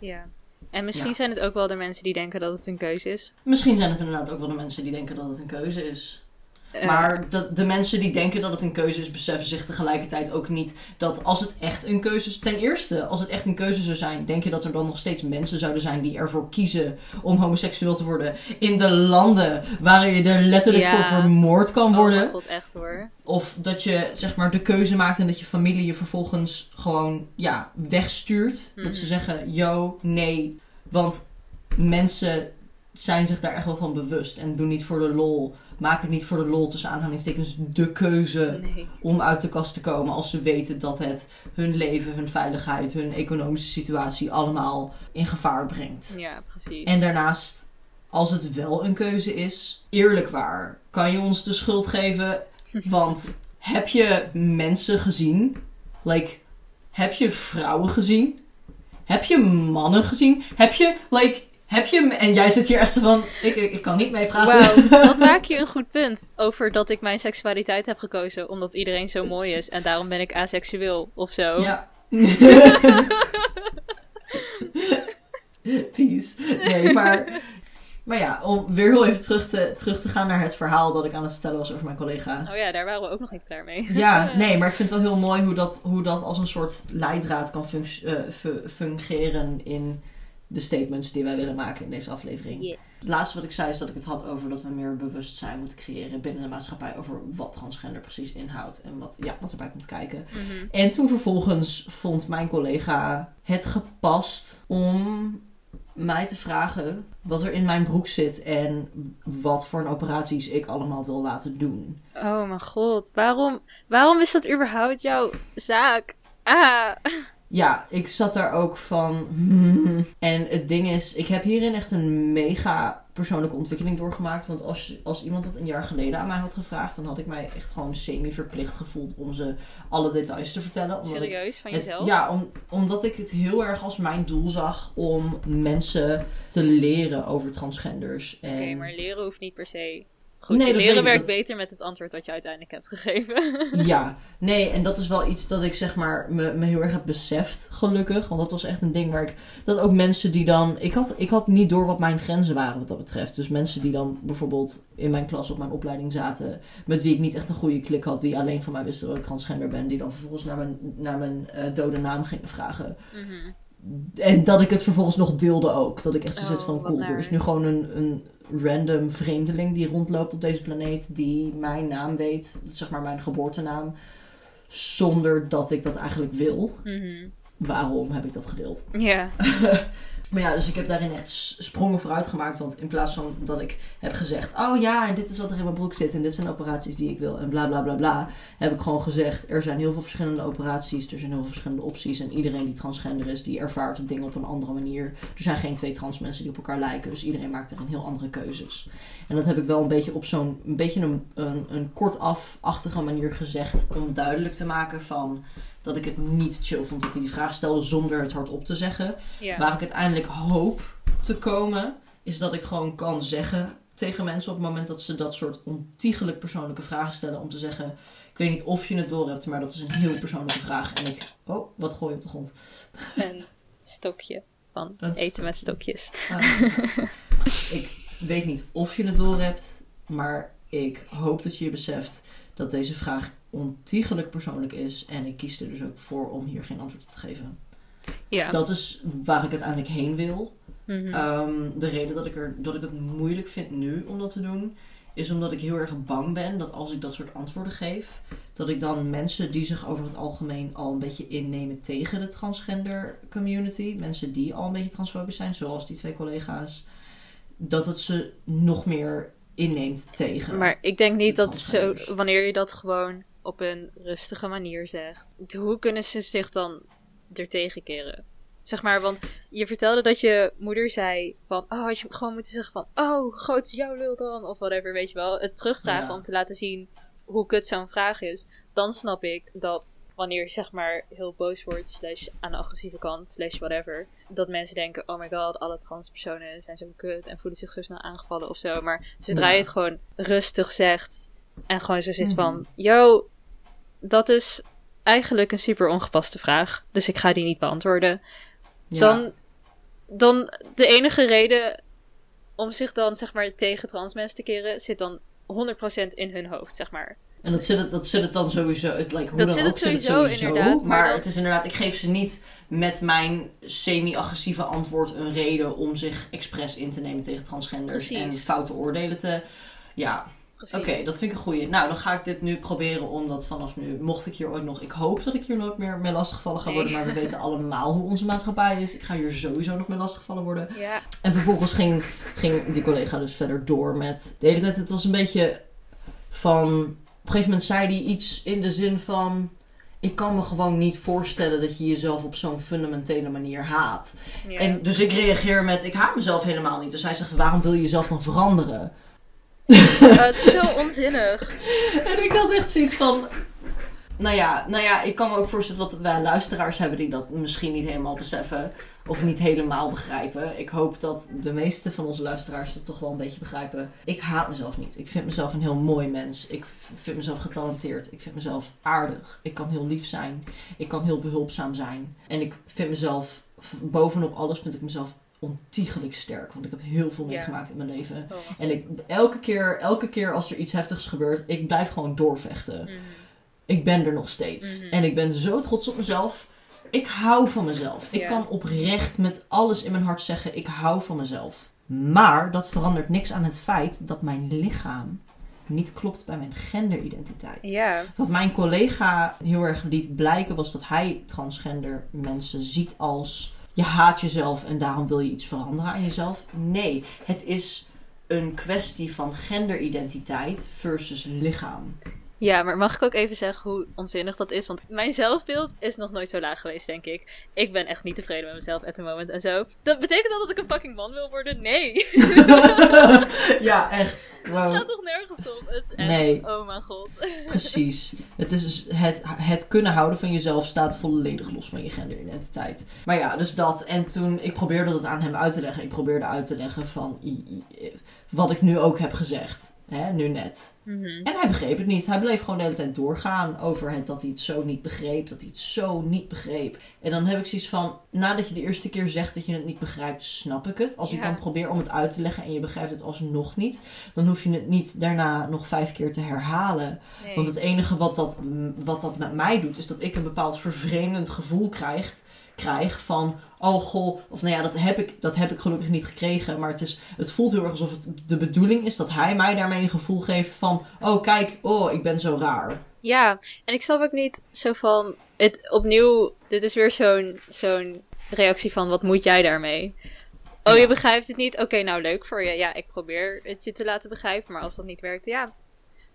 [SPEAKER 2] ja. En misschien
[SPEAKER 1] Ja.
[SPEAKER 2] zijn het ook wel de mensen die denken dat het een keuze is.
[SPEAKER 1] Misschien zijn het inderdaad ook wel de mensen die denken dat het een keuze is.
[SPEAKER 2] Eh,
[SPEAKER 1] Maar de, de mensen die denken dat het een keuze is, beseffen zich tegelijkertijd ook niet dat als het echt een keuze is. Ten eerste, als het echt een keuze zou zijn, denk je dat er dan nog steeds mensen zouden zijn die ervoor kiezen om homoseksueel te worden in de landen waar je er letterlijk
[SPEAKER 2] Ja.
[SPEAKER 1] voor vermoord kan
[SPEAKER 2] oh
[SPEAKER 1] worden?
[SPEAKER 2] mijn god, echt hoor.
[SPEAKER 1] Of dat je zeg maar de keuze maakt en dat je familie je vervolgens gewoon ja, wegstuurt. Dat ze
[SPEAKER 2] Mhm.
[SPEAKER 1] zeggen, yo, nee. Want mensen zijn zich daar echt wel van bewust. En doen niet voor de lol. Maak het niet voor de lol tussen aanhalingstekens de keuze
[SPEAKER 2] Nee.
[SPEAKER 1] om uit de kast te komen. Als ze weten dat het hun leven, hun veiligheid, hun economische situatie allemaal in gevaar brengt.
[SPEAKER 2] Ja, precies.
[SPEAKER 1] En daarnaast, als het wel een keuze is, eerlijk waar, kan je ons de schuld geven. Want heb je mensen gezien? Like, heb je vrouwen gezien? Heb je mannen gezien? Heb je, like, heb je... En jij zit hier echt zo van, ik, ik, ik kan niet meepraten.
[SPEAKER 2] Wauw, dat maak je een goed punt. Over dat ik mijn seksualiteit heb gekozen omdat iedereen zo mooi is. En daarom ben ik aseksueel of zo.
[SPEAKER 1] Ja. Peace. Nee, maar Maar ja, om weer heel even terug te, terug te gaan naar het verhaal dat ik aan het vertellen was over mijn collega.
[SPEAKER 2] Oh ja, daar waren we ook nog niet klaar mee.
[SPEAKER 1] Ja, nee, maar ik vind het wel heel mooi hoe dat, hoe dat als een soort leidraad kan eh, fu- fungeren in de statements die wij willen maken in deze aflevering.
[SPEAKER 2] Yes.
[SPEAKER 1] Het laatste wat ik zei is dat ik het had over dat we meer bewustzijn moeten creëren binnen de maatschappij over wat transgender precies inhoudt en wat, ja, wat erbij komt kijken.
[SPEAKER 2] Mhm.
[SPEAKER 1] En toen vervolgens vond mijn collega het gepast om mij te vragen wat er in mijn broek zit en wat voor een operaties ik allemaal wil laten doen.
[SPEAKER 2] Oh mijn god, waarom, waarom is dat überhaupt jouw zaak? Ah.
[SPEAKER 1] Ja, ik zat daar ook van. hmm. En het ding is, ik heb hierin echt een mega persoonlijke ontwikkeling doorgemaakt. Want als, als iemand dat een jaar geleden aan mij had gevraagd, dan had ik mij echt gewoon semi-verplicht gevoeld om ze alle details te vertellen. Omdat
[SPEAKER 2] Serieus, van
[SPEAKER 1] het-
[SPEAKER 2] jezelf?
[SPEAKER 1] ja, om, omdat ik het heel erg als mijn doel zag om mensen te leren over transgenders. En
[SPEAKER 2] Oké, maar leren hoeft niet per se. Goed,
[SPEAKER 1] Nee,
[SPEAKER 2] leren werkt
[SPEAKER 1] dat-
[SPEAKER 2] beter met het antwoord dat je uiteindelijk hebt gegeven.
[SPEAKER 1] Ja, nee, en dat is wel iets dat ik zeg maar me, me heel erg heb beseft, gelukkig. Want dat was echt een ding waar ik. Dat ook mensen die dan. Ik had, ik had niet door wat mijn grenzen waren wat dat betreft. Dus mensen die dan bijvoorbeeld in mijn klas op mijn opleiding zaten. met wie ik niet echt een goede klik had. die alleen van mij wisten dat ik transgender ben. die dan vervolgens naar mijn, naar mijn eh, dode naam gingen vragen.
[SPEAKER 2] Mhm.
[SPEAKER 1] En dat ik het vervolgens nog deelde ook. Dat ik echt zo
[SPEAKER 2] Oh,
[SPEAKER 1] van cool. Er is nu gewoon een, een random vreemdeling die rondloopt op deze planeet. Die mijn naam weet. Zeg maar mijn geboortenaam. Zonder dat ik dat eigenlijk wil.
[SPEAKER 2] Mhm.
[SPEAKER 1] Waarom heb ik dat gedeeld?
[SPEAKER 2] Ja.
[SPEAKER 1] Maar ja, dus ik heb daarin echt sprongen vooruit gemaakt. Want in plaats van dat ik heb gezegd: Oh ja, en dit is wat er in mijn broek zit. En dit zijn operaties die ik wil. En bla bla bla bla. Heb ik gewoon gezegd: Er zijn heel veel verschillende operaties. Er zijn heel veel verschillende opties. En iedereen die transgender is, die ervaart het ding op een andere manier. Er zijn geen twee trans mensen die op elkaar lijken. Dus iedereen maakt erin heel andere keuzes. En dat heb ik wel een beetje op zo'n een beetje een, een, een kortaf-achtige manier gezegd. Om duidelijk te maken van. Dat ik het niet chill vond dat hij die vraag stelde zonder het hardop te zeggen.
[SPEAKER 2] ja.
[SPEAKER 1] Waar ik uiteindelijk hoop te komen, is dat ik gewoon kan zeggen tegen mensen op het moment dat ze dat soort ontiegelijk persoonlijke vragen stellen. Om te zeggen, ik weet niet of je het door hebt, maar dat is een heel persoonlijke vraag. En ik, oh, wat gooi je op de grond?
[SPEAKER 2] Een stokje van
[SPEAKER 1] Een
[SPEAKER 2] eten met
[SPEAKER 1] stokje.
[SPEAKER 2] stokjes.
[SPEAKER 1] Ah, ik weet niet of je het door hebt, maar ik hoop dat je je beseft dat deze vraag ontiegelijk persoonlijk is. En ik kies er dus ook voor om hier geen antwoord op te geven.
[SPEAKER 2] Ja.
[SPEAKER 1] Dat is waar ik uiteindelijk heen wil.
[SPEAKER 2] Mhm.
[SPEAKER 1] Ehm, de reden dat ik, er, dat ik het moeilijk vind nu om dat te doen, is omdat ik heel erg bang ben dat als ik dat soort antwoorden geef, dat ik dan mensen die zich over het algemeen al een beetje innemen tegen de transgender community, mensen die al een beetje transfobisch zijn, zoals die twee collega's, dat het ze nog meer inneemt tegen.
[SPEAKER 2] Maar ik denk niet dat zo, wanneer je dat gewoon op een rustige manier zegt, hoe kunnen ze zich dan er tegen keren? Zeg maar, want je vertelde dat je moeder zei van, oh, had je gewoon moeten zeggen van, oh, groot is jouw lul dan? Of whatever, weet je wel. Het terugvragen
[SPEAKER 1] Ja.
[SPEAKER 2] om te laten zien hoe kut zo'n vraag is. Dan snap ik dat wanneer je zeg maar heel boos wordt, slash aan de agressieve kant, slash whatever, dat mensen denken, oh my god, alle transpersonen zijn zo kut en voelen zich zo snel aangevallen of zo. Maar zodra
[SPEAKER 1] Ja.
[SPEAKER 2] je het gewoon rustig zegt en gewoon zo zit
[SPEAKER 1] Mhm.
[SPEAKER 2] van, yo, dat is eigenlijk een super ongepaste vraag, dus ik ga die niet beantwoorden.
[SPEAKER 1] Ja.
[SPEAKER 2] Dan, dan de enige reden om zich dan zeg maar tegen trans mensen te keren, zit dan 100% in hun hoofd, zeg maar.
[SPEAKER 1] En dat zit het, dat zit het dan sowieso. Het, like, hoe
[SPEAKER 2] Dat
[SPEAKER 1] dan
[SPEAKER 2] zit
[SPEAKER 1] ook
[SPEAKER 2] het
[SPEAKER 1] zit het
[SPEAKER 2] sowieso,
[SPEAKER 1] sowieso.
[SPEAKER 2] inderdaad,
[SPEAKER 1] Maar,
[SPEAKER 2] maar dat-
[SPEAKER 1] het is inderdaad, ik geef ze niet met mijn semi-agressieve antwoord een reden om zich expres in te nemen tegen transgenders
[SPEAKER 2] Precies.
[SPEAKER 1] en foute oordelen te. Ja, Oké, dat vind ik een goeie. Nou, dan ga ik dit nu proberen om dat vanaf nu, mocht ik hier ooit nog, ik hoop dat ik hier nooit meer mee lastiggevallen ga
[SPEAKER 2] Nee.
[SPEAKER 1] worden, maar we weten allemaal hoe onze maatschappij is. Ik ga hier sowieso nog mee lastiggevallen worden.
[SPEAKER 2] Ja,
[SPEAKER 1] En vervolgens ging, ging die collega dus verder door met... De hele tijd, het was een beetje van... Op een gegeven moment zei hij iets in de zin van... Ik kan me gewoon niet voorstellen dat je jezelf op zo'n fundamentele manier haat.
[SPEAKER 2] ja.
[SPEAKER 1] En dus ik reageer met, ik haat mezelf helemaal niet. Dus hij zegt, waarom wil je jezelf dan veranderen?
[SPEAKER 2] Oh, het is zo onzinnig.
[SPEAKER 1] En ik had echt zoiets van... Nou ja, nou ja, ik kan me ook voorstellen dat wij luisteraars hebben die dat misschien niet helemaal beseffen. Of niet helemaal begrijpen. Ik hoop dat de meeste van onze luisteraars het toch wel een beetje begrijpen. Ik haat mezelf niet. Ik vind mezelf een heel mooi mens. Ik vind mezelf getalenteerd. Ik vind mezelf aardig. Ik kan heel lief zijn. Ik kan heel behulpzaam zijn. En ik vind mezelf, bovenop alles vind ik mezelf ontiegelijk sterk. Want ik heb heel veel
[SPEAKER 2] Ja.
[SPEAKER 1] meegemaakt in mijn leven.
[SPEAKER 2] Oh.
[SPEAKER 1] En ik, elke, keer, elke keer als er iets heftigs gebeurt, ik blijf gewoon doorvechten.
[SPEAKER 2] Mhm.
[SPEAKER 1] Ik ben er nog steeds.
[SPEAKER 2] Mhm.
[SPEAKER 1] En ik ben zo trots op mezelf. Ik hou van mezelf. Ik kan oprecht met alles in mijn hart zeggen: ik hou van mezelf. Maar dat verandert niks aan het feit dat mijn lichaam niet klopt bij mijn genderidentiteit.
[SPEAKER 2] Ja.
[SPEAKER 1] Wat mijn collega heel erg liet blijken was dat hij transgender mensen ziet als je haat jezelf en daarom wil je iets veranderen aan jezelf. Nee, het is een kwestie van genderidentiteit versus lichaam.
[SPEAKER 2] Ja, maar mag ik ook even zeggen hoe onzinnig dat is? Want mijn zelfbeeld is nog nooit zo laag geweest, denk ik. Ik ben echt niet tevreden met mezelf at the moment en zo. Dat betekent dat dat ik een fucking man wil worden? Nee.
[SPEAKER 1] ja, echt.
[SPEAKER 2] Het gaat toch nergens op? Het echt...
[SPEAKER 1] Nee.
[SPEAKER 2] Oh mijn god.
[SPEAKER 1] Precies. Het, is dus het, het kunnen houden van jezelf staat volledig los van je genderidentiteit. Maar ja, dus dat. En toen, ik probeerde dat aan hem uit te leggen. Ik probeerde uit te leggen van wat ik nu ook heb gezegd. Hè, nu net.
[SPEAKER 2] Mhm.
[SPEAKER 1] En hij begreep het niet. Hij bleef gewoon de hele tijd doorgaan over het dat hij het zo niet begreep. Dat hij het zo niet begreep. En dan heb ik zoiets van, nadat je de eerste keer zegt dat je het niet begrijpt, snap ik het. Als ik dan probeer om het uit te leggen en je begrijpt het alsnog niet, dan hoef je het niet daarna nog vijf keer te herhalen.
[SPEAKER 2] Nee.
[SPEAKER 1] Want het enige wat dat, wat dat met mij doet, is dat ik een bepaald vervreemdend gevoel krijg, krijg van, oh goh, of nou ja, dat heb, ik, dat heb ik gelukkig niet gekregen. Maar het, is, het voelt heel erg alsof het de bedoeling is dat hij mij daarmee een gevoel geeft van, oh kijk, oh ik ben zo raar.
[SPEAKER 2] Ja, en ik snap ook niet zo van... Het, opnieuw, dit is weer zo'n zo'n reactie van, wat moet jij daarmee? Oh, je begrijpt het niet? Oké, nou leuk voor je. Ja, ik probeer het je te laten begrijpen, maar als dat niet werkt, ja...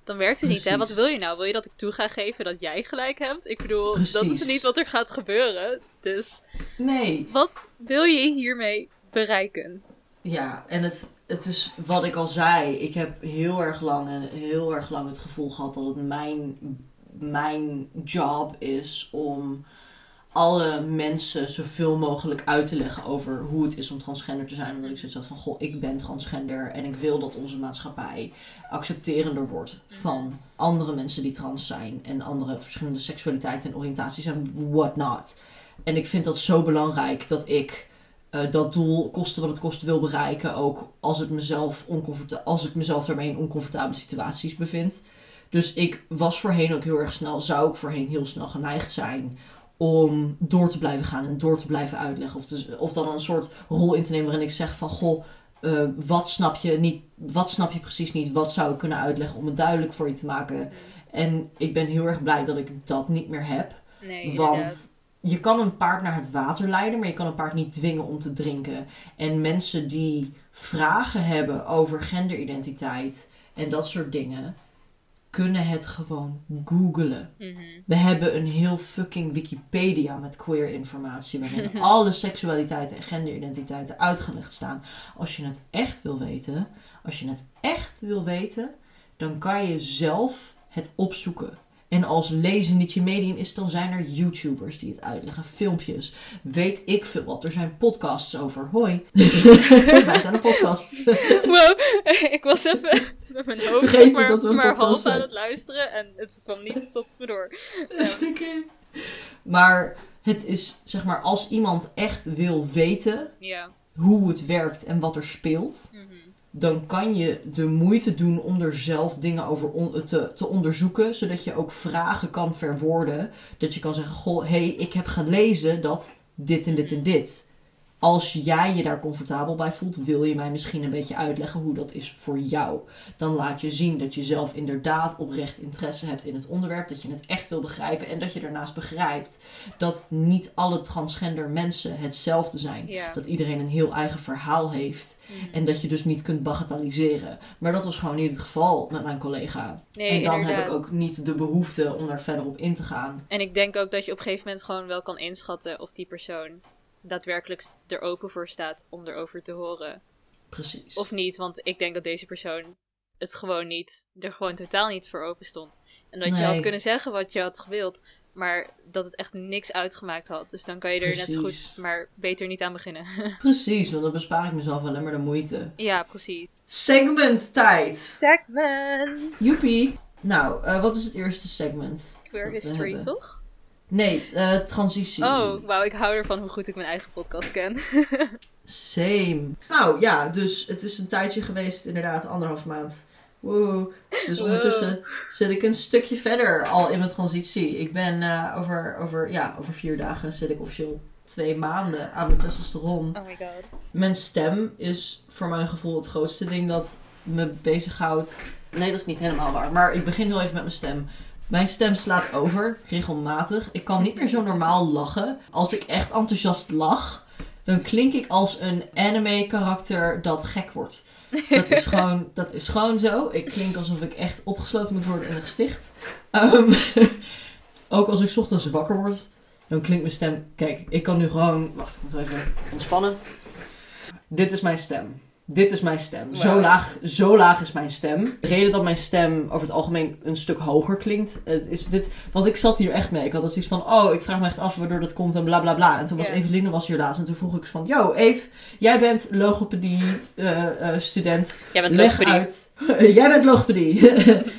[SPEAKER 2] Dan werkt het niet, hè? Wat wil je nou? Wil je dat ik toe ga geven dat jij gelijk hebt? Ik bedoel, dat is niet wat er gaat gebeuren. Dus
[SPEAKER 1] Nee,
[SPEAKER 2] wat wil je hiermee bereiken?
[SPEAKER 1] Ja, en het, het is wat ik al zei. Ik heb heel erg lang en heel erg lang het gevoel gehad dat het mijn, mijn job is om alle mensen zoveel mogelijk uit te leggen over hoe het is om transgender te zijn. Omdat ik zoiets had van, goh, ik ben transgender en ik wil dat onze maatschappij accepterender wordt van andere mensen die trans zijn en andere verschillende seksualiteiten en oriëntaties en whatnot. En ik vind dat zo belangrijk dat ik eh, dat doel, koste wat het kost, wil bereiken. Ook als, het mezelf als ik mezelf daarmee in oncomfortabele situaties bevind. Dus ik was voorheen ook heel erg snel, zou ik voorheen heel snel geneigd zijn om door te blijven gaan en door te blijven uitleggen. Of, te- of dan een soort rol in te nemen waarin ik zeg van goh, eh, wat snap je niet, wat snap je precies niet, wat zou ik kunnen uitleggen om het duidelijk voor je te maken. En ik ben heel erg blij dat ik dat niet meer heb.
[SPEAKER 2] Nee, inderdaad.
[SPEAKER 1] Want je kan een paard naar het water leiden, maar je kan een paard niet dwingen om te drinken. En mensen die vragen hebben over genderidentiteit en dat soort dingen, kunnen het gewoon googlen.
[SPEAKER 2] Mhm.
[SPEAKER 1] We hebben een heel fucking Wikipedia met queer informatie, waarin alle seksualiteiten en genderidentiteiten uitgelegd staan. Als je het echt wil weten, als je het echt wil weten, dan kan je zelf het opzoeken. En als lezen niet je medium is, dan zijn er YouTubers die het uitleggen, filmpjes. Weet ik veel wat. Er zijn podcasts over. Hoi. Wij zijn een podcast.
[SPEAKER 2] Wow, ik was even met mijn hoofd
[SPEAKER 1] Vergeten
[SPEAKER 2] maar,
[SPEAKER 1] dat we een
[SPEAKER 2] maar
[SPEAKER 1] podcast
[SPEAKER 2] half
[SPEAKER 1] zijn.
[SPEAKER 2] aan het luisteren en het kwam niet tot me door.
[SPEAKER 1] Maar het is, zeg maar, als iemand echt wil weten
[SPEAKER 2] Ja.
[SPEAKER 1] hoe het werkt en wat er speelt,
[SPEAKER 2] Mhm.
[SPEAKER 1] Dan kan je de moeite doen om er zelf dingen over te, te onderzoeken, zodat je ook vragen kan verwoorden. Dat je kan zeggen: Goh, hey, ik heb gelezen dat dit en dit en dit. Als jij je daar comfortabel bij voelt, wil je mij misschien een beetje uitleggen hoe dat is voor jou. Dan laat je zien dat je zelf inderdaad oprecht interesse hebt in het onderwerp, dat je het echt wil begrijpen en dat je daarnaast begrijpt dat niet alle transgender mensen hetzelfde zijn.
[SPEAKER 2] Ja.
[SPEAKER 1] Dat iedereen een heel eigen verhaal heeft.
[SPEAKER 2] Mhm.
[SPEAKER 1] En dat je dus niet kunt bagatelliseren. Maar dat was gewoon niet het geval met mijn collega.
[SPEAKER 2] Nee,
[SPEAKER 1] en dan heb ik ook niet de behoefte om daar verder op in te gaan.
[SPEAKER 2] En ik denk ook dat je op een gegeven moment gewoon wel kan inschatten of die persoon daadwerkelijk er open voor staat om erover te horen.
[SPEAKER 1] Precies.
[SPEAKER 2] Of niet, want ik denk dat deze persoon het gewoon niet, er gewoon totaal niet voor open stond. En dat je had kunnen zeggen wat je had gewild, maar dat het echt niks uitgemaakt had. Dus dan kan je er net zo goed, maar beter niet aan beginnen.
[SPEAKER 1] Precies, want dan bespaar ik mezelf alleen maar de moeite.
[SPEAKER 2] ja, precies.
[SPEAKER 1] Segment tijd.
[SPEAKER 2] Segment!
[SPEAKER 1] Joepie. Nou, eh, wat is het eerste segment?
[SPEAKER 2] Queer history, toch?
[SPEAKER 1] Nee, eh, transitie.
[SPEAKER 2] Oh, wauw, ik hou ervan hoe goed ik mijn eigen podcast ken.
[SPEAKER 1] Same. Nou ja, dus het is een tijdje geweest, inderdaad, anderhalf maand. Wow. Dus
[SPEAKER 2] Wow.
[SPEAKER 1] ondertussen zit ik een stukje verder al in mijn transitie. Ik ben eh, over, over, ja, over vier dagen zit ik officieel twee maanden aan de testosteron.
[SPEAKER 2] Oh my god.
[SPEAKER 1] Mijn stem is voor mijn gevoel het grootste ding dat me bezighoudt. Nee, dat is niet helemaal waar. Maar ik begin heel even met mijn stem. Mijn stem slaat over, regelmatig. Ik kan niet meer zo normaal lachen. Als ik echt enthousiast lach, dan klink ik als een anime-karakter dat gek wordt. Dat is, gewoon, dat is gewoon zo. Ik klink alsof ik echt opgesloten moet worden in een gesticht. Ehm, ook als ik 's ochtends wakker word, dan klinkt mijn stem... Kijk, ik kan nu gewoon... Wacht, ik moet even ontspannen. Dit is mijn stem. Dit is mijn stem. Zo laag, zo laag is mijn stem. De reden dat mijn stem over het algemeen een stuk hoger klinkt, het is dit. Want ik zat hier echt mee. Ik had dus iets van: oh, ik vraag me echt af waardoor dat komt en bla bla bla. En toen was. Eveline was hier laatst en toen vroeg ik van: yo, Eve, jij bent logopedie eh, eh, student.
[SPEAKER 2] Jij bent
[SPEAKER 1] Leg
[SPEAKER 2] logopedie.
[SPEAKER 1] uit. Jij bent logopedie.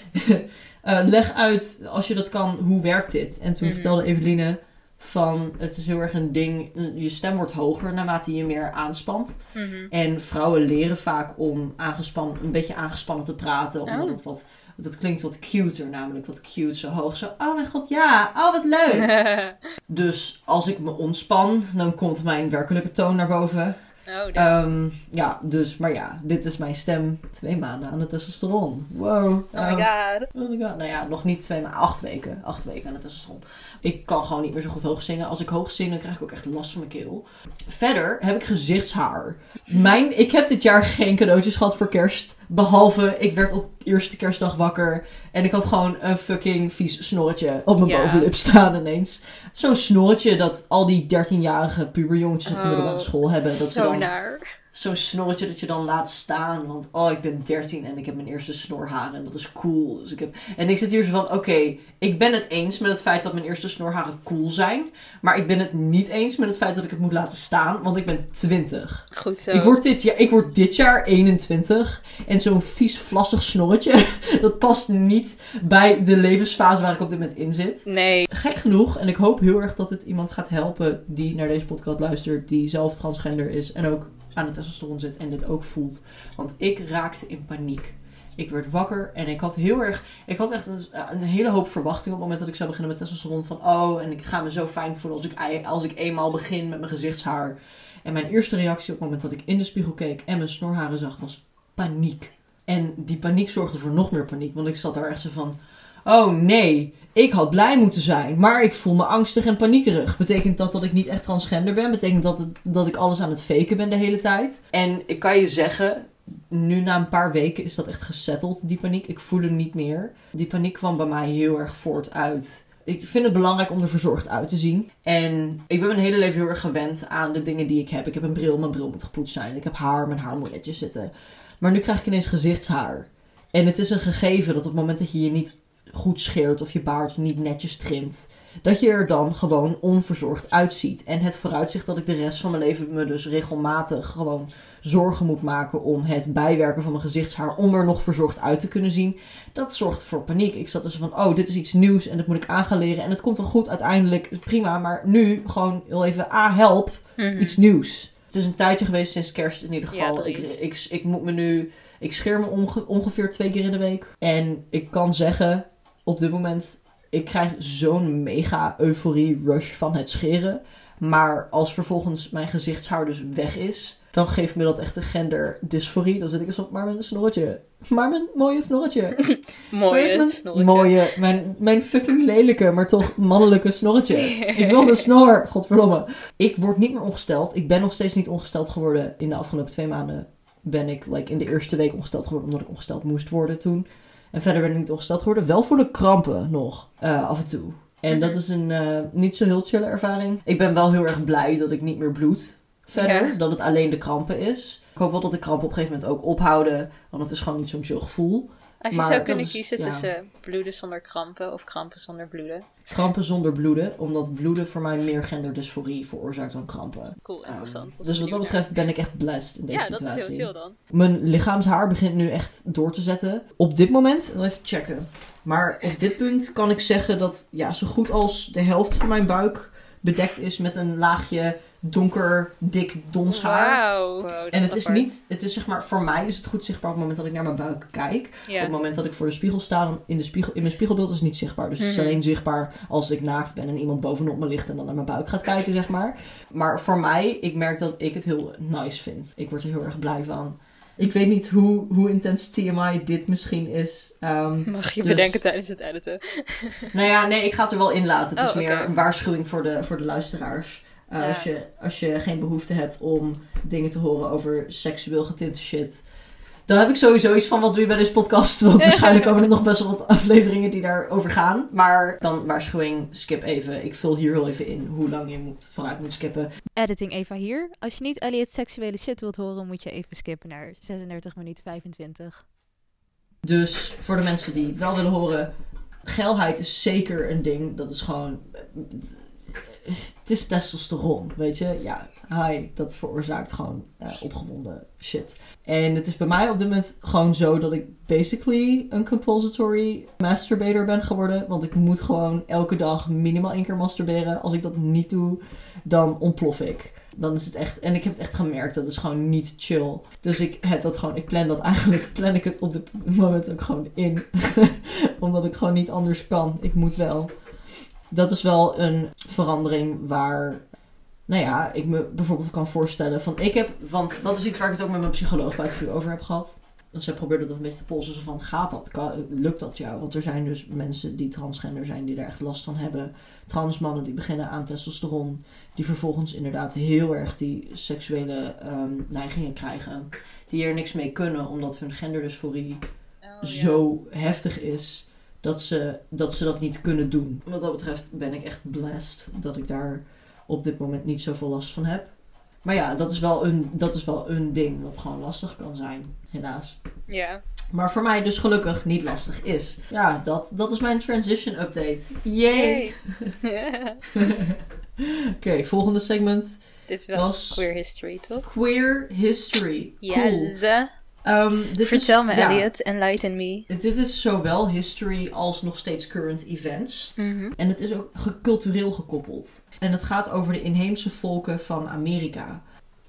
[SPEAKER 1] Eh, leg uit, als je dat kan, hoe werkt dit? En toen
[SPEAKER 2] Mhm.
[SPEAKER 1] vertelde Eveline van, het is heel erg een ding, je stem wordt hoger naarmate je meer aanspant.
[SPEAKER 2] Mhm.
[SPEAKER 1] En vrouwen leren vaak om aangespan, een beetje aangespannen te praten, omdat
[SPEAKER 2] Oh.
[SPEAKER 1] het wat, dat klinkt wat cuter namelijk, wat cute, zo hoog, zo, oh mijn god, ja, oh wat leuk. Dus als ik me ontspan, dan komt mijn werkelijke toon naar boven.
[SPEAKER 2] Oh.
[SPEAKER 1] Ehm, ja, dus, maar ja, dit is mijn stem. Twee maanden aan de testosteron. Wow.
[SPEAKER 2] oh my
[SPEAKER 1] Ehm,
[SPEAKER 2] god.
[SPEAKER 1] oh my god. Nou ja, nog niet twee maanden, acht weken. Acht weken aan de testosteron. Ik kan gewoon niet meer zo goed hoog zingen. Als ik hoog zing, dan krijg ik ook echt last van mijn keel. Verder heb ik gezichtshaar. Mijn, ik heb dit jaar geen cadeautjes gehad voor kerst. Behalve, ik werd op eerste kerstdag wakker. En ik had gewoon een fucking vies snorretje op mijn
[SPEAKER 2] Ja.
[SPEAKER 1] bovenlip staan ineens. Zo'n snorretje dat al die 13-jarige puberjongetjes op de
[SPEAKER 2] Oh,
[SPEAKER 1] middelbare school hebben. Dat ze
[SPEAKER 2] Zo
[SPEAKER 1] dan
[SPEAKER 2] naar.
[SPEAKER 1] Zo'n snorretje dat je dan laat staan. Want oh, ik ben 13 en ik heb mijn eerste snorharen en dat is cool. Dus ik heb... En ik zit hier zo van, oké, ik ben het eens met het feit dat mijn eerste snorharen cool zijn. Maar ik ben het niet eens met het feit dat ik het moet laten staan, want ik ben 20.
[SPEAKER 2] Goed zo.
[SPEAKER 1] Ik word, dit jaar, ik word dit jaar 21 en zo'n vies vlassig snorretje, dat past niet bij de levensfase waar ik op dit moment in zit.
[SPEAKER 2] Nee.
[SPEAKER 1] Gek genoeg, en ik hoop heel erg dat het iemand gaat helpen die naar deze podcast luistert, die zelf transgender is en ook aan de testosteron zit en dit ook voelt. Want ik raakte in paniek. Ik werd wakker en ik had heel erg, ik had echt een, een hele hoop verwachtingen op het moment dat ik zou beginnen met testosteron. Van oh, en ik ga me zo fijn voelen als ik, als ik eenmaal begin met mijn gezichtshaar. En mijn eerste reactie op het moment dat ik in de spiegel keek en mijn snorharen zag was paniek. En die paniek zorgde voor nog meer paniek, want ik zat daar echt zo van, oh nee, ik had blij moeten zijn, maar ik voel me angstig en paniekerig. Betekent dat dat ik niet echt transgender ben? Betekent dat dat ik alles aan het faken ben de hele tijd? En ik kan je zeggen, nu na een paar weken is dat echt gesetteld, die paniek. Ik voel hem niet meer. Die paniek kwam bij mij heel erg voort uit. Ik vind het belangrijk om er verzorgd uit te zien. En ik ben mijn hele leven heel erg gewend aan de dingen die ik heb. Ik heb een bril, mijn bril moet gepoetst zijn. Ik heb haar, mijn haar moet zitten. Maar nu krijg ik ineens gezichtshaar. En het is een gegeven dat op het moment dat je je niet goed scheert of je baard niet netjes trimt, dat je er dan gewoon onverzorgd uitziet. En het vooruitzicht dat ik de rest van mijn leven me dus regelmatig gewoon zorgen moet maken om het bijwerken van mijn gezichtshaar, om er nog verzorgd uit te kunnen zien, dat zorgt voor paniek. Ik zat dus van, oh, dit is iets nieuws en dat moet ik aan gaan leren. En het komt wel goed uiteindelijk, prima, maar nu gewoon heel even, ah, help,
[SPEAKER 2] Mhm.
[SPEAKER 1] iets nieuws. Het is een tijdje geweest sinds kerst in ieder geval. ik, ik, ik, moet me nu. Ik scheer me onge- ongeveer twee keer in de week. En ik kan zeggen, op dit moment, ik krijg zo'n mega euforie rush van het scheren. Maar als vervolgens mijn gezichtshaar dus weg is, dan geeft me dat echt een genderdysforie. Dan zit ik eens op, maar mijn snorretje. Maar mijn mooie snorretje.
[SPEAKER 2] Mooie
[SPEAKER 1] mijn
[SPEAKER 2] snorretje.
[SPEAKER 1] mooie, mijn, mijn fucking lelijke, maar toch mannelijke snorretje. Ik wil mijn snor, godverdomme. Ik word niet meer ongesteld. Ik ben nog steeds niet ongesteld geworden. In de afgelopen twee maanden ben ik like, in de eerste week ongesteld geworden, omdat ik ongesteld moest worden toen. En verder ben ik niet ongesteld geworden. Wel voor de krampen nog, eh, af en toe. En dat is een eh, niet zo heel chille ervaring. Ik ben wel heel erg blij dat ik niet meer bloed verder.
[SPEAKER 2] Ja.
[SPEAKER 1] Dat het alleen de krampen is. Ik hoop wel dat de krampen op een gegeven moment ook ophouden. Want het is gewoon niet zo'n chill gevoel.
[SPEAKER 2] Als je
[SPEAKER 1] Maar
[SPEAKER 2] zou kunnen
[SPEAKER 1] is-
[SPEAKER 2] kiezen
[SPEAKER 1] ja.
[SPEAKER 2] tussen bloeden zonder krampen of krampen zonder bloeden.
[SPEAKER 1] Krampen zonder bloeden, omdat bloeden voor mij meer genderdysforie veroorzaakt dan krampen.
[SPEAKER 2] Cool,
[SPEAKER 1] Ehm,
[SPEAKER 2] interessant.
[SPEAKER 1] Dus wat dat betreft ben ik echt blessed in deze
[SPEAKER 2] Ja, dat is
[SPEAKER 1] situatie.
[SPEAKER 2] heel dan.
[SPEAKER 1] Mijn lichaamshaar begint nu echt door te zetten. Op dit moment, even checken. Maar op dit punt kan ik zeggen dat ja, zo goed als de helft van mijn buik bedekt is met een laagje donker, dik, dons haar.
[SPEAKER 2] Wow,
[SPEAKER 1] En het is
[SPEAKER 2] apart.
[SPEAKER 1] niet, het is zeg maar, voor mij is het goed zichtbaar op het moment dat ik naar mijn buik kijk. Op het moment dat ik voor de spiegel sta, dan in, de spiegel, in mijn spiegelbeeld is het niet zichtbaar. Dus het is
[SPEAKER 2] Mhm.
[SPEAKER 1] alleen zichtbaar als ik naakt ben en iemand bovenop me ligt en dan naar mijn buik gaat kijken, zeg maar. Maar voor mij, ik merk dat ik het heel nice vind. Ik word er heel erg blij van. Ik weet niet hoe, hoe intens TMI dit misschien is. Ehm,
[SPEAKER 2] Mag je
[SPEAKER 1] Dus-
[SPEAKER 2] bedenken tijdens het editen.
[SPEAKER 1] nou ja, nee, ik ga het er wel in laten. Het
[SPEAKER 2] Oh,
[SPEAKER 1] is meer een waarschuwing voor de, voor de luisteraars. Uh,
[SPEAKER 2] Ja.
[SPEAKER 1] als, je, als je geen behoefte hebt om dingen te horen over seksueel getinte shit. Dan heb ik sowieso iets van wat doe je bij deze podcast. Want waarschijnlijk komen er nog best wel wat afleveringen die daarover gaan. Maar dan waarschuwing, skip even. Ik vul hier heel even in hoe lang je moet, vooruit moet skippen.
[SPEAKER 3] Editing Eva hier. Als je niet Elliot seksuele shit wilt horen, moet je even skippen naar 36 minuten 25.
[SPEAKER 1] Dus voor de mensen die het wel willen horen. Geilheid is zeker een ding. Dat is gewoon... Het is testosteron, weet je. Ja, hi, dat veroorzaakt gewoon eh, opgewonden shit. En het is bij mij op dit moment gewoon zo dat ik basically een compulsory masturbator ben geworden. Want ik moet gewoon elke dag minimaal één keer masturberen. Als ik dat niet doe, dan ontplof ik. Dan is het echt, en ik heb het echt gemerkt, dat is gewoon niet chill. Dus ik heb dat gewoon, ik plan dat eigenlijk, plan ik het op dit moment ook gewoon in. Omdat ik gewoon niet anders kan. Ik moet wel. Dat is wel een verandering waar, nou ja, ik me bijvoorbeeld kan voorstellen van, ik heb, want dat is iets waar ik het ook met mijn psycholoog bij het vuur over heb gehad. Dus zij probeerde dat een beetje te polsen. Van, gaat dat? Kan- lukt dat jou? Want er zijn dus mensen die transgender zijn die daar echt last van hebben. Transmannen die beginnen aan testosteron. Die vervolgens inderdaad heel erg die seksuele ehm, neigingen krijgen. Die er niks mee kunnen omdat hun genderdysforie
[SPEAKER 2] Oh, ja.
[SPEAKER 1] zo heftig is. Dat ze, dat ze dat niet kunnen doen. Wat dat betreft ben ik echt blessed dat ik daar op dit moment niet zoveel last van heb. Maar ja, dat is wel een, dat is wel een ding wat gewoon lastig kan zijn, helaas.
[SPEAKER 2] Ja.
[SPEAKER 1] Maar voor mij dus gelukkig niet lastig is. Ja, dat, dat is mijn transition update. Yay! Oké, volgende segment.
[SPEAKER 2] Dit is wel
[SPEAKER 1] Was-
[SPEAKER 2] queer history, toch?
[SPEAKER 1] Queer history. Cool. Ehm, dit
[SPEAKER 2] Vertel
[SPEAKER 1] is,
[SPEAKER 2] me,
[SPEAKER 1] ja,
[SPEAKER 2] Elliot. Enlighten me.
[SPEAKER 1] Dit is zowel history als nog steeds current events.
[SPEAKER 2] Mhm.
[SPEAKER 1] En het is ook cultureel gekoppeld. En het gaat over de inheemse volken van Amerika.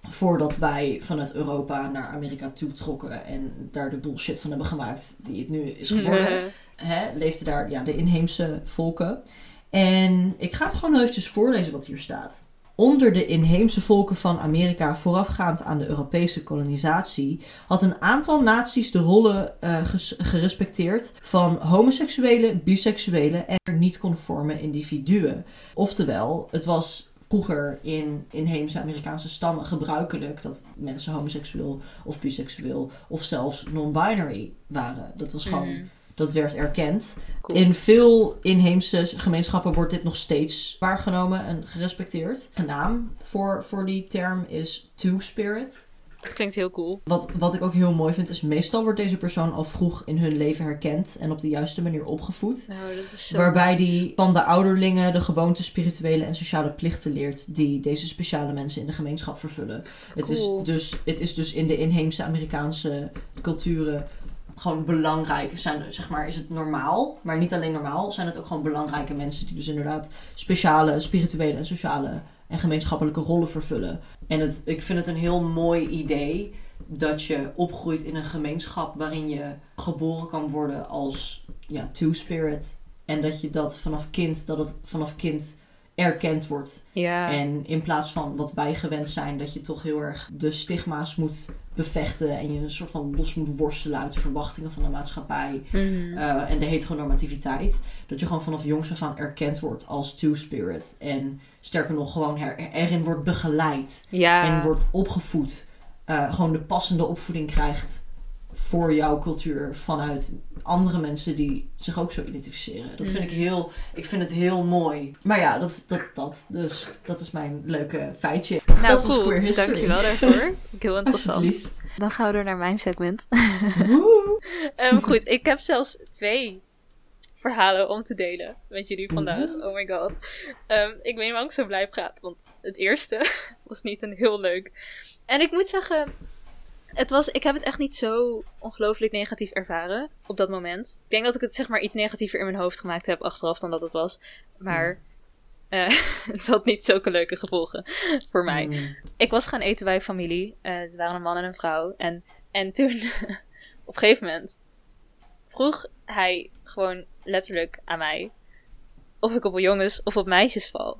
[SPEAKER 1] Voordat wij vanuit Europa naar Amerika toe trokken en daar de bullshit van hebben gemaakt die het nu is geworden. Hè, leefden daar ja, de inheemse volken. En ik ga het gewoon eventjes voorlezen wat hier staat. Onder de inheemse volken van Amerika voorafgaand aan de Europese kolonisatie had een aantal naties de rollen eh, gerespecteerd van homoseksuele, biseksuele en niet-conforme individuen. Oftewel, het was vroeger in inheemse Amerikaanse stammen gebruikelijk dat mensen homoseksueel of biseksueel of zelfs non-binary waren. Dat was gewoon,
[SPEAKER 2] Mhm.
[SPEAKER 1] Dat werd erkend.
[SPEAKER 2] Cool.
[SPEAKER 1] In veel inheemse gemeenschappen wordt dit nog steeds waargenomen en gerespecteerd. De naam voor, voor die term is Two-Spirit.
[SPEAKER 2] Dat klinkt heel cool.
[SPEAKER 1] Wat, wat ik ook heel mooi vind, is meestal wordt deze persoon al vroeg in hun leven herkend en op de juiste manier opgevoed.
[SPEAKER 2] Nou, dat is zo
[SPEAKER 1] Waarbij
[SPEAKER 2] nice.
[SPEAKER 1] die van de ouderlingen de gewoonte, spirituele en sociale plichten leert die deze speciale mensen in de gemeenschap vervullen. Het, is dus, het is dus in de inheemse Amerikaanse culturen gewoon belangrijk. Zijn, zeg maar, is het normaal, maar niet alleen normaal, zijn het ook gewoon belangrijke mensen die dus inderdaad speciale, spirituele en sociale en gemeenschappelijke rollen vervullen. En het, ik vind het een heel mooi idee dat je opgroeit in een gemeenschap waarin je geboren kan worden als ja, two-spirit. En dat je dat vanaf kind, dat het vanaf kind erkend wordt.
[SPEAKER 2] Ja.
[SPEAKER 1] En in plaats van wat wij gewend zijn, dat je toch heel erg de stigma's moet bevechten. En je een soort van los moet worstelen uit de verwachtingen van de maatschappij.
[SPEAKER 2] Mhm.
[SPEAKER 1] eh, en de heteronormativiteit. Dat je gewoon vanaf jongs af aan erkend wordt als two-spirit. En sterker nog, gewoon erin wordt begeleid
[SPEAKER 2] ja.
[SPEAKER 1] en wordt opgevoed. eh, gewoon de passende opvoeding krijgt voor jouw cultuur vanuit andere mensen die zich ook zo identificeren. Dat vind ik
[SPEAKER 2] Mhm.
[SPEAKER 1] heel, ik vind het heel mooi. Maar ja, dat, dat, dat. Dus dat is mijn leuke feitje.
[SPEAKER 2] Nou,
[SPEAKER 1] dat was
[SPEAKER 2] cool.
[SPEAKER 1] queer history.
[SPEAKER 2] Dankjewel daarvoor. Heel interessant.
[SPEAKER 1] Alsjeblieft.
[SPEAKER 2] Dan gaan we door naar mijn segment.
[SPEAKER 1] Woe.
[SPEAKER 2] Ehm, goed, ik heb zelfs twee verhalen om te delen met jullie vandaag. Oh my god. Ehm, ik weet niet waarom ik zo blij praat, want het eerste was niet een heel leuk. En ik moet zeggen, het was, ik heb het echt niet zo ongelooflijk negatief ervaren op dat moment. Ik denk dat ik het zeg maar iets negatiever in mijn hoofd gemaakt heb achteraf dan dat het was. Maar eh, het had niet zulke leuke gevolgen voor mij
[SPEAKER 1] Mm.
[SPEAKER 2] ik was gaan eten bij familie. Eh het waren een man en een vrouw. En, en toen, op een gegeven moment, vroeg hij gewoon letterlijk aan mij of ik op jongens of op meisjes val.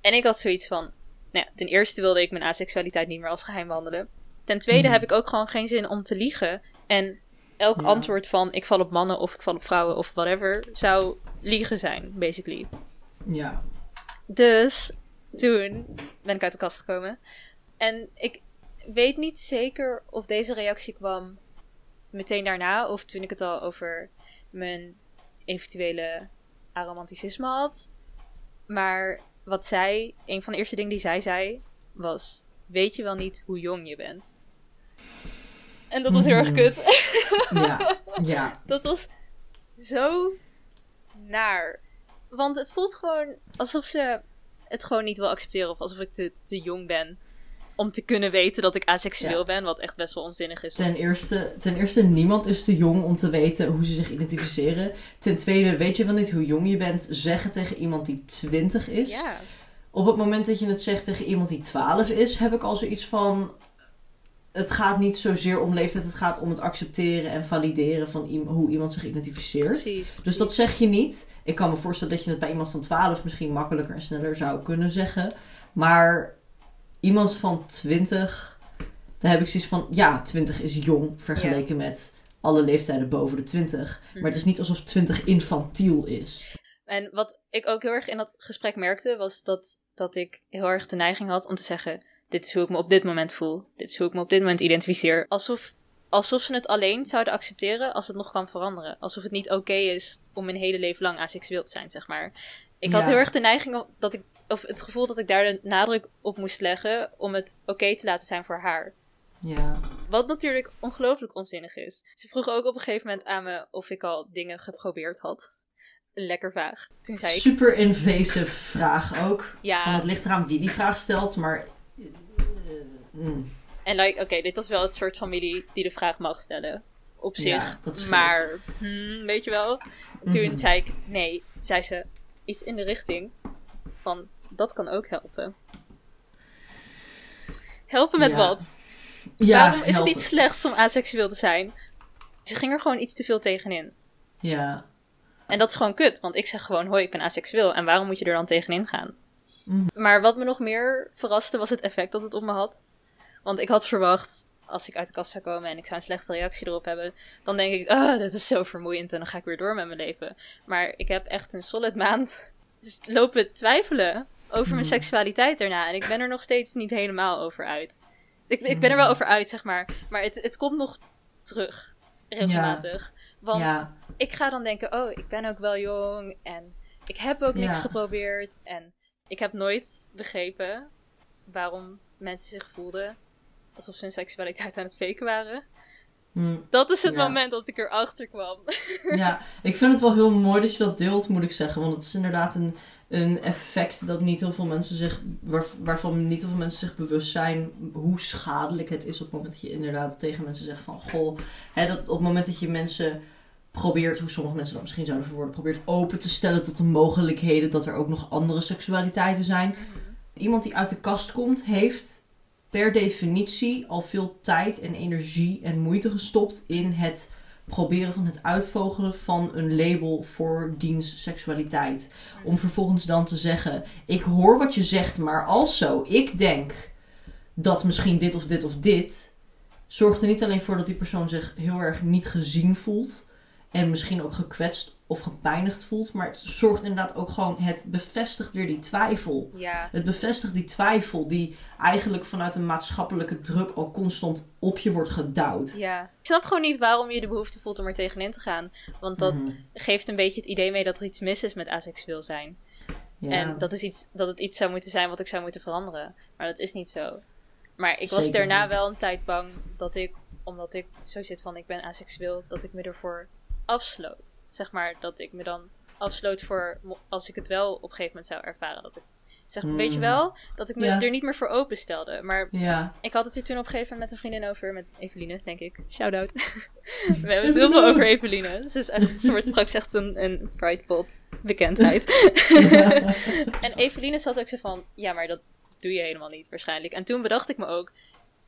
[SPEAKER 2] En ik had zoiets van, nou ja, ten eerste wilde ik mijn asexualiteit niet meer als geheim behandelen. Ten tweede
[SPEAKER 1] Mhm.
[SPEAKER 2] heb ik ook gewoon geen zin om te liegen. En elk
[SPEAKER 1] Ja.
[SPEAKER 2] antwoord van ik val op mannen of ik val op vrouwen of whatever zou liegen zijn, basically.
[SPEAKER 1] Ja.
[SPEAKER 2] Dus toen ben ik uit de kast gekomen. En ik weet niet zeker of deze reactie kwam meteen daarna of toen ik het al over mijn eventuele aromanticisme had. Maar wat zij, een van de eerste dingen die zij zei, was: Weet je wel niet hoe jong je bent? En dat was heel erg
[SPEAKER 1] Mhm.
[SPEAKER 2] kut.
[SPEAKER 1] Ja. Ja.
[SPEAKER 2] Dat was zo naar. Want het voelt gewoon alsof ze het gewoon niet wil accepteren. Of alsof ik te, te jong ben om te kunnen weten dat ik aseksueel
[SPEAKER 1] Ja.
[SPEAKER 2] ben. Wat echt best wel onzinnig is.
[SPEAKER 1] Ten eerste, ten eerste, niemand is te jong om te weten hoe ze zich identificeren. Ten tweede, weet je wel niet hoe jong je bent, zeggen tegen iemand die 20 is.
[SPEAKER 2] Ja,
[SPEAKER 1] Op het moment dat je het zegt tegen iemand die 12 is, heb ik al zoiets van. Het gaat niet zozeer om leeftijd, het gaat om het accepteren en valideren van hoe iemand zich identificeert.
[SPEAKER 2] precies.
[SPEAKER 1] Dus dat zeg je niet. Ik kan me voorstellen dat je het bij iemand van 12 misschien makkelijker en sneller zou kunnen zeggen. Maar iemand van 20, daar heb ik zoiets van, ja, 20 is jong vergeleken met alle leeftijden boven de 20. Maar het is niet alsof 20 infantiel is.
[SPEAKER 2] En wat ik ook heel erg in dat gesprek merkte, was dat, dat ik heel erg de neiging had om te zeggen: Dit is hoe ik me op dit moment voel. Dit is hoe ik me op dit moment identificeer. Alsof, alsof ze het alleen zouden accepteren als het nog kan veranderen. Alsof het niet oké is om mijn hele leven lang aseksueel te zijn, zeg maar. Ik had heel erg de neiging dat ik, of het gevoel dat ik daar de nadruk op moest leggen om het oké te laten zijn voor haar.
[SPEAKER 1] Ja.
[SPEAKER 2] Wat natuurlijk ongelooflijk onzinnig is. Ze vroeg ook op een gegeven moment aan me of ik al dingen geprobeerd had. Lekker vaag. Toen zei ik,
[SPEAKER 1] Super invasive vraag ook.
[SPEAKER 2] Ja.
[SPEAKER 1] Van het ligt eraan wie die vraag stelt, maar... eh, mm.
[SPEAKER 2] En like, oké, dit was wel het soort familie die de vraag mag stellen. Op zich.
[SPEAKER 1] Ja, dat
[SPEAKER 2] maar, hmm, weet je wel. Toen
[SPEAKER 1] Mhm.
[SPEAKER 2] zei ik, nee. Zei ze iets in de richting van, dat kan ook helpen. Helpen met
[SPEAKER 1] Ja.
[SPEAKER 2] wat?
[SPEAKER 1] Ja,
[SPEAKER 2] Waarom is het iets slechts om aseksueel te zijn? Ze ging er gewoon iets te veel tegenin.
[SPEAKER 1] Ja.
[SPEAKER 2] En dat is gewoon kut, want ik zeg gewoon, hoi, ik ben aseksueel. En waarom moet je er dan tegenin gaan?
[SPEAKER 1] Mhm.
[SPEAKER 2] Maar wat me nog meer verraste, was het effect dat het op me had. Want ik had verwacht, als ik uit de kast zou komen en ik zou een slechte reactie erop hebben, dan denk ik, ah, dit is zo vermoeiend en dan ga ik weer door met mijn leven. Maar ik heb echt een solid maand dus lopen twijfelen over mijn
[SPEAKER 1] Mhm.
[SPEAKER 2] seksualiteit daarna. En ik ben er nog steeds niet helemaal over uit. Ik, ik ben er wel
[SPEAKER 1] Mhm.
[SPEAKER 2] over uit, zeg maar. Maar het, het komt nog terug, regelmatig. Want
[SPEAKER 1] ja.
[SPEAKER 2] ik ga dan denken, oh, ik ben ook wel jong en ik heb ook niks
[SPEAKER 1] Ja.
[SPEAKER 2] geprobeerd. En ik heb nooit begrepen waarom mensen zich voelden alsof ze hun seksualiteit aan het faken waren.
[SPEAKER 1] Hm.
[SPEAKER 2] Dat is het
[SPEAKER 1] Ja.
[SPEAKER 2] moment dat ik erachter kwam.
[SPEAKER 1] Ja, ik vind het wel heel mooi dat je dat deelt, moet ik zeggen. Want het is inderdaad een, een effect dat niet heel veel mensen zich, waar, waarvan niet heel veel mensen zich bewust zijn hoe schadelijk het is op het moment dat je inderdaad tegen mensen zegt van goh, hè, dat op het moment dat je mensen probeert, hoe sommige mensen dat misschien zouden verwoorden, probeert open te stellen tot de mogelijkheden dat er ook nog andere seksualiteiten zijn. Iemand die uit de kast komt, heeft per definitie al veel tijd en energie en moeite gestopt in het proberen van het uitvogelen van een label voor diens seksualiteit. Om vervolgens dan te zeggen: Ik hoor wat je zegt, maar also, ik denk dat misschien dit of dit of dit. Zorgt er niet alleen voor dat die persoon zich heel erg niet gezien voelt en misschien ook gekwetst of gepijnigd voelt. Maar het zorgt inderdaad ook gewoon, het bevestigt weer die twijfel.
[SPEAKER 2] Ja,
[SPEAKER 1] Het bevestigt die twijfel die eigenlijk vanuit een maatschappelijke druk al constant op je wordt gedouwd.
[SPEAKER 2] ja. Ik snap gewoon niet waarom je de behoefte voelt om er tegenin te gaan. Want dat
[SPEAKER 1] Mhm.
[SPEAKER 2] geeft een beetje het idee mee dat er iets mis is met asexueel zijn.
[SPEAKER 1] Ja.
[SPEAKER 2] En dat, is iets, dat het iets zou moeten zijn wat ik zou moeten veranderen. Maar dat is niet zo. Maar ik was
[SPEAKER 1] Zeker
[SPEAKER 2] daarna
[SPEAKER 1] niet.
[SPEAKER 2] wel een tijd bang dat ik, omdat ik zo zit van ik ben asexueel, dat ik me ervoor afsloot. Zeg maar dat ik me dan afsloot voor als ik het wel op een gegeven moment zou ervaren. Dat ik, zeg,
[SPEAKER 1] Mm.
[SPEAKER 2] Weet je wel? Dat ik me
[SPEAKER 1] Ja.
[SPEAKER 2] er niet meer voor openstelde. Maar
[SPEAKER 1] ja.
[SPEAKER 2] ik had het er toen op een gegeven moment met een vriendin over, met Eveline, denk ik. Shout-out. We hebben het heel veel over Eveline. Ze is echt, ze wordt straks echt een, een Pridepot bekendheid. en Eveline zat ook zo van, ja, maar dat doe je helemaal niet waarschijnlijk. En toen bedacht ik me ook,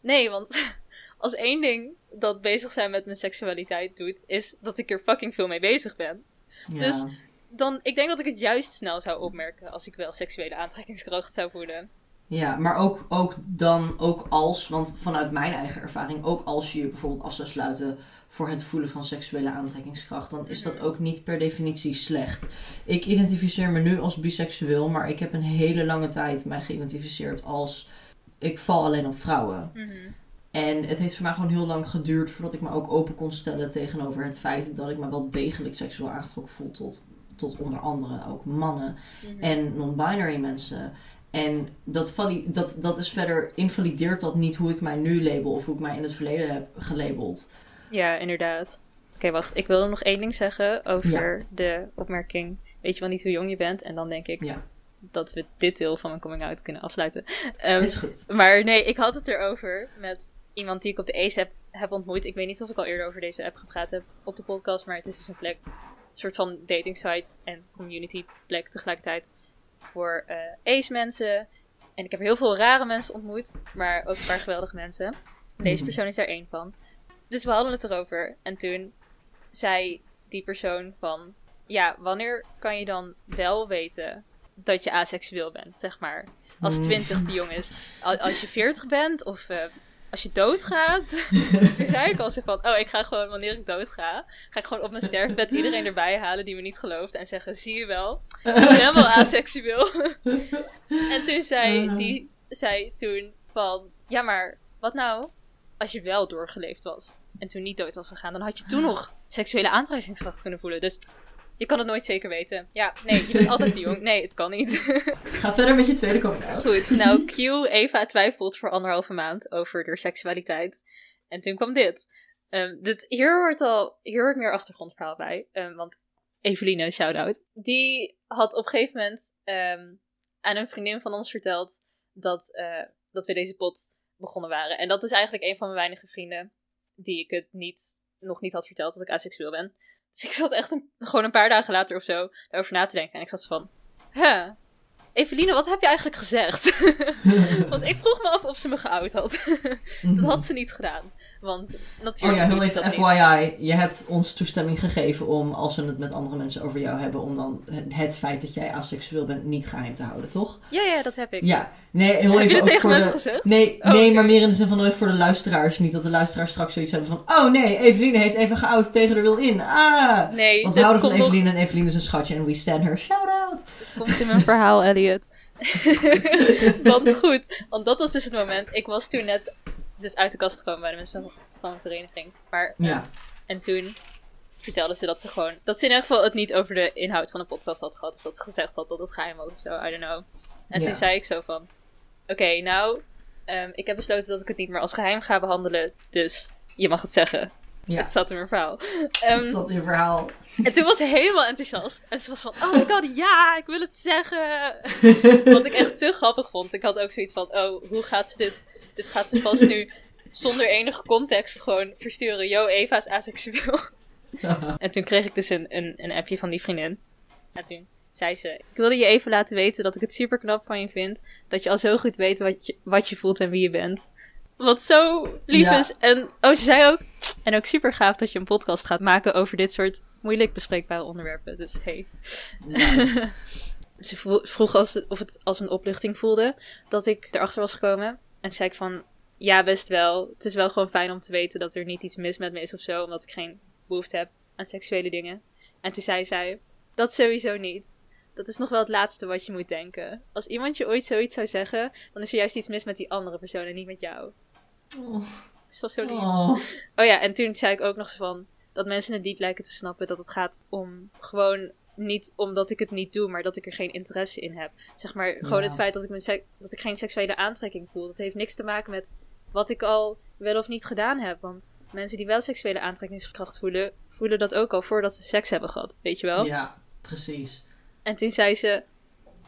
[SPEAKER 2] nee, want als één ding dat bezig zijn met mijn seksualiteit doet, is dat ik er fucking veel mee bezig ben.
[SPEAKER 1] Ja.
[SPEAKER 2] Dus- Dan, ik denk dat ik het juist snel zou opmerken als ik wel seksuele aantrekkingskracht zou voelen.
[SPEAKER 1] Ja, maar ook, ook dan, ook als, want vanuit mijn eigen ervaring, ook als je je bijvoorbeeld af zou sluiten voor het voelen van seksuele aantrekkingskracht, dan is dat
[SPEAKER 2] Mhm.
[SPEAKER 1] ook niet per definitie slecht. Ik identificeer me nu als biseksueel, maar ik heb een hele lange tijd mij geïdentificeerd als ik val alleen op vrouwen.
[SPEAKER 2] Mhm.
[SPEAKER 1] En het heeft voor mij gewoon heel lang geduurd voordat ik me ook open kon stellen tegenover het feit dat ik me wel degelijk seksueel aangetrokken voel tot, tot onder andere ook mannen
[SPEAKER 2] Mhm.
[SPEAKER 1] en non-binary mensen. En dat, vali- dat, dat is verder, invalideert dat niet hoe ik mij nu label of hoe ik mij in het verleden heb gelabeld.
[SPEAKER 2] Ja, inderdaad. Oké, wacht. Ik wilde nog één ding zeggen over de opmerking. Weet je wel niet hoe jong je bent? En dan denk ik
[SPEAKER 1] Ja.
[SPEAKER 2] dat we dit deel van mijn coming out kunnen afsluiten. Ehm,
[SPEAKER 1] is goed.
[SPEAKER 2] maar nee, ik had het erover met iemand die ik op de Ace app heb ontmoet. Ik weet niet of ik al eerder over deze app gepraat heb op de podcast, maar het is dus een plek, een soort van dating site en community plek tegelijkertijd voor eh Ace mensen. En ik heb heel veel rare mensen ontmoet, maar ook een paar geweldige mensen. Deze
[SPEAKER 1] Mhm.
[SPEAKER 2] persoon is daar één van. Dus we hadden het erover. En toen zei die persoon van... Ja, wanneer kan je dan wel weten dat je aseksueel bent, zeg maar? Als
[SPEAKER 1] Hmm.
[SPEAKER 2] 20 te jong is. Al- Als je 40 bent of eh, als je doodgaat. Toen zei ik al zo van... Oh, ik ga gewoon, wanneer ik doodga... Ga ik gewoon op mijn sterfbed iedereen erbij halen die me niet gelooft. En zeggen, zie je wel? Ik ben wel aseksueel. en toen zei die zei toen van... Ja, maar wat nou als je wel doorgeleefd was en toen niet dood was gegaan, dan had je toen nog seksuele aantrekkingskracht kunnen voelen. Dus je kan het nooit zeker weten. Ja, nee, je bent altijd te jong. Nee, het kan niet.
[SPEAKER 1] Ga verder met je tweede out.
[SPEAKER 2] Goed, nou, Q, Eva twijfelt voor anderhalve maand over haar seksualiteit. En toen kwam dit. Ehm, dit hier hoort al hier hoort meer achtergrondverhaal bij. Ehm, want Eveline, shout-out. Die had op een gegeven moment ehm, aan een vriendin van ons verteld dat, eh, dat we deze pot begonnen waren. En dat is eigenlijk een van mijn weinige vrienden die ik het niet, nog niet had verteld dat ik aseksueel ben. Dus ik zat echt een, gewoon een paar dagen later of zo daarover na te denken. En ik zat van, hè, Eveline, wat heb je eigenlijk gezegd? Want ik vroeg me af of ze me geout had. dat had ze niet gedaan. Want
[SPEAKER 1] Oh
[SPEAKER 2] natuurlijk
[SPEAKER 1] ja, heel even
[SPEAKER 2] dat niet.
[SPEAKER 1] FYI. Je hebt ons toestemming gegeven om, als we het met andere mensen over jou hebben, om dan het, het feit dat jij asexueel bent niet geheim te houden, toch?
[SPEAKER 2] Ja, ja, dat heb ik.
[SPEAKER 1] Ja. Nee, heel
[SPEAKER 2] heb
[SPEAKER 1] even
[SPEAKER 2] dat
[SPEAKER 1] ook
[SPEAKER 2] tegen
[SPEAKER 1] voor de...
[SPEAKER 2] gezegd?
[SPEAKER 1] Nee,
[SPEAKER 2] Oh,
[SPEAKER 1] nee maar meer in de zin van even voor de luisteraars. Niet dat de luisteraars straks zoiets hebben van... Oh nee, Eveline heeft even geout tegen de wil in. Ah!
[SPEAKER 2] Nee,
[SPEAKER 1] Want we houden van
[SPEAKER 2] nog,
[SPEAKER 1] Eveline en Eveline is een schatje en we stand her. Shout out!
[SPEAKER 2] dit komt in mijn verhaal, Elliot. want goed, want dat was dus het moment. Ik was toen net dus uit de kast gekomen bij de mensen van, een vereniging. Maar,
[SPEAKER 1] Ja.
[SPEAKER 2] En toen vertelde ze dat ze gewoon... Dat ze in ieder geval het niet over de inhoud van de podcast had gehad. Of dat ze gezegd had dat het geheim was of zo. I don't know. En
[SPEAKER 1] Ja.
[SPEAKER 2] toen zei ik zo van... Oké, nou... ehm, ik heb besloten dat ik het niet meer als geheim ga behandelen. Dus je mag het zeggen.
[SPEAKER 1] Ja.
[SPEAKER 2] Het zat in mijn verhaal. Ehm,
[SPEAKER 1] Dat zat in je verhaal.
[SPEAKER 2] en toen was ze helemaal enthousiast. En ze was van, oh my god, ja, ik wil het zeggen. Wat ik echt te grappig vond. Ik had ook zoiets van, oh, hoe gaat ze dit... Dit gaat ze vast nu zonder enige context gewoon versturen. Yo, Eva is asexueel. En toen kreeg ik dus een, een, een appje van die vriendin. En toen zei ze: Ik wilde je even laten weten dat ik het super knap van je vind. Dat je al zo goed weet wat je, wat je voelt en wie je bent. Wat zo lief
[SPEAKER 1] Ja.
[SPEAKER 2] is. En oh, ze zei ook. En ook super gaaf dat je een podcast gaat maken over dit soort moeilijk bespreekbare onderwerpen. Dus hey.
[SPEAKER 1] Nice.
[SPEAKER 2] Ze vro- vroeg als of het als een opluchting voelde dat ik erachter was gekomen. En toen zei ik van, ja best wel. Het is wel gewoon fijn om te weten dat er niet iets mis met me is of zo. Omdat ik geen behoefte heb aan seksuele dingen. En toen zei zij, dat sowieso niet. Dat is nog wel het laatste wat je moet denken. Als iemand je ooit zoiets zou zeggen, dan is er juist iets mis met die andere persoon en niet met jou.
[SPEAKER 1] Oh.
[SPEAKER 2] Dat was zo lief.
[SPEAKER 1] Oh.
[SPEAKER 2] Oh ja, en toen zei ik ook nog zo van dat mensen het niet lijken te snappen dat het gaat om gewoon niet omdat ik het niet doe, maar dat ik er geen interesse in heb. Zeg maar gewoon
[SPEAKER 1] Ja.
[SPEAKER 2] het feit dat ik, mijn dat ik geen seksuele aantrekking voel. Dat heeft niks te maken met wat ik al wel of niet gedaan heb. Want mensen die wel seksuele aantrekkingskracht voelen, voelen dat ook al voordat ze seks hebben gehad. Weet je wel?
[SPEAKER 1] Ja, precies.
[SPEAKER 2] En toen zei ze.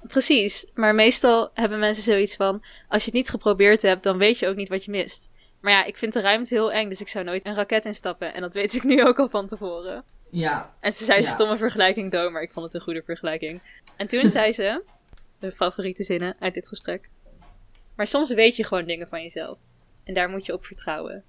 [SPEAKER 2] Precies, maar meestal hebben mensen zoiets van: als je het niet geprobeerd hebt, dan weet je ook niet wat je mist. Maar ja, ik vind de ruimte heel eng, dus ik zou nooit een raket instappen. En dat weet ik nu ook al van tevoren.
[SPEAKER 1] Ja,
[SPEAKER 2] En ze zei
[SPEAKER 1] Ja.
[SPEAKER 2] stomme vergelijking, Do, maar ik vond het een goede vergelijking. En toen zei ze, de favoriete zinnen uit dit gesprek. Maar soms weet je gewoon dingen van jezelf. En daar moet je op vertrouwen.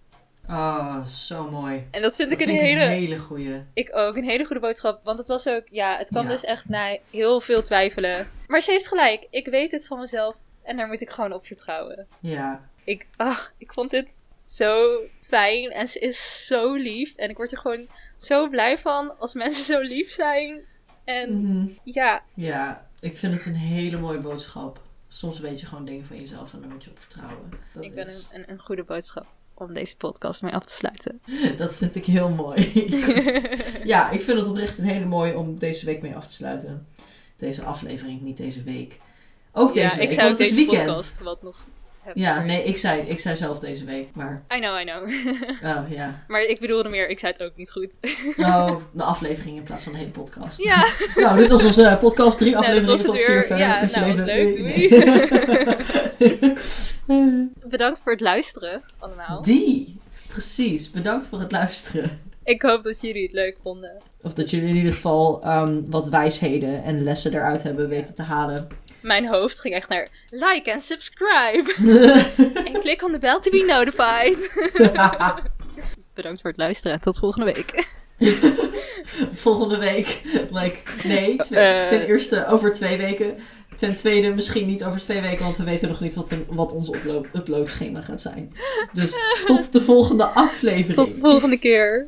[SPEAKER 1] oh, zo mooi.
[SPEAKER 2] En dat vind
[SPEAKER 1] Dat
[SPEAKER 2] ik een
[SPEAKER 1] vind
[SPEAKER 2] hele,
[SPEAKER 1] een hele goeie.
[SPEAKER 2] ik ook, een hele goede boodschap. Want het was ook, ja, het kwam
[SPEAKER 1] Ja.
[SPEAKER 2] dus echt na heel veel twijfelen. Maar ze heeft gelijk, ik weet het van mezelf. En daar moet ik gewoon op vertrouwen.
[SPEAKER 1] Ja,
[SPEAKER 2] Ik, ah, ik vond dit zo fijn. En ze is zo lief. En ik word er gewoon zo blij van als mensen zo lief zijn. En
[SPEAKER 1] Mhm.
[SPEAKER 2] ja,
[SPEAKER 1] ja, ik vind het een hele mooie boodschap. Soms weet je gewoon dingen van jezelf en daar moet je op vertrouwen. Dat,
[SPEAKER 2] Ik ben een,
[SPEAKER 1] is,
[SPEAKER 2] een, een goede boodschap om deze podcast mee af te sluiten.
[SPEAKER 1] dat vind ik heel mooi. ja, ik vind het oprecht een hele mooie om deze week mee af te sluiten. Deze aflevering, niet deze week. Ook deze
[SPEAKER 2] ja,
[SPEAKER 1] week,
[SPEAKER 2] ik zou
[SPEAKER 1] want het is
[SPEAKER 2] deze
[SPEAKER 1] weekend.
[SPEAKER 2] podcast wat nog
[SPEAKER 1] Ja, nee, ik zei, ik zei zelf deze week, maar...
[SPEAKER 2] I know, I know.
[SPEAKER 1] Oh, ja.
[SPEAKER 2] maar ik bedoelde meer, ik zei het ook niet goed.
[SPEAKER 1] Oh, de aflevering in plaats van de hele podcast.
[SPEAKER 2] ja,
[SPEAKER 1] Nou, dit was onze eh, podcast. Drie afleveringen tot
[SPEAKER 2] weer.
[SPEAKER 1] verder.
[SPEAKER 2] Ja, nou,
[SPEAKER 1] leven.
[SPEAKER 2] wat leuk, bedankt voor het luisteren allemaal.
[SPEAKER 1] Die. Precies. Bedankt voor het luisteren.
[SPEAKER 2] Ik hoop dat jullie het leuk vonden.
[SPEAKER 1] Of dat jullie in ieder geval ehm, wat wijsheden en lessen eruit hebben weten te halen.
[SPEAKER 2] Mijn hoofd ging echt naar like en subscribe. en klik on the bell to be notified. Bedankt voor het luisteren en tot volgende week.
[SPEAKER 1] Volgende week. Like, nee, twee-
[SPEAKER 2] Eh.
[SPEAKER 1] ten eerste over twee weken. Ten tweede misschien niet over twee weken, want we weten nog niet wat, een- wat ons upload, uploadschema gaat zijn. Dus tot de volgende aflevering.
[SPEAKER 2] Tot de volgende keer.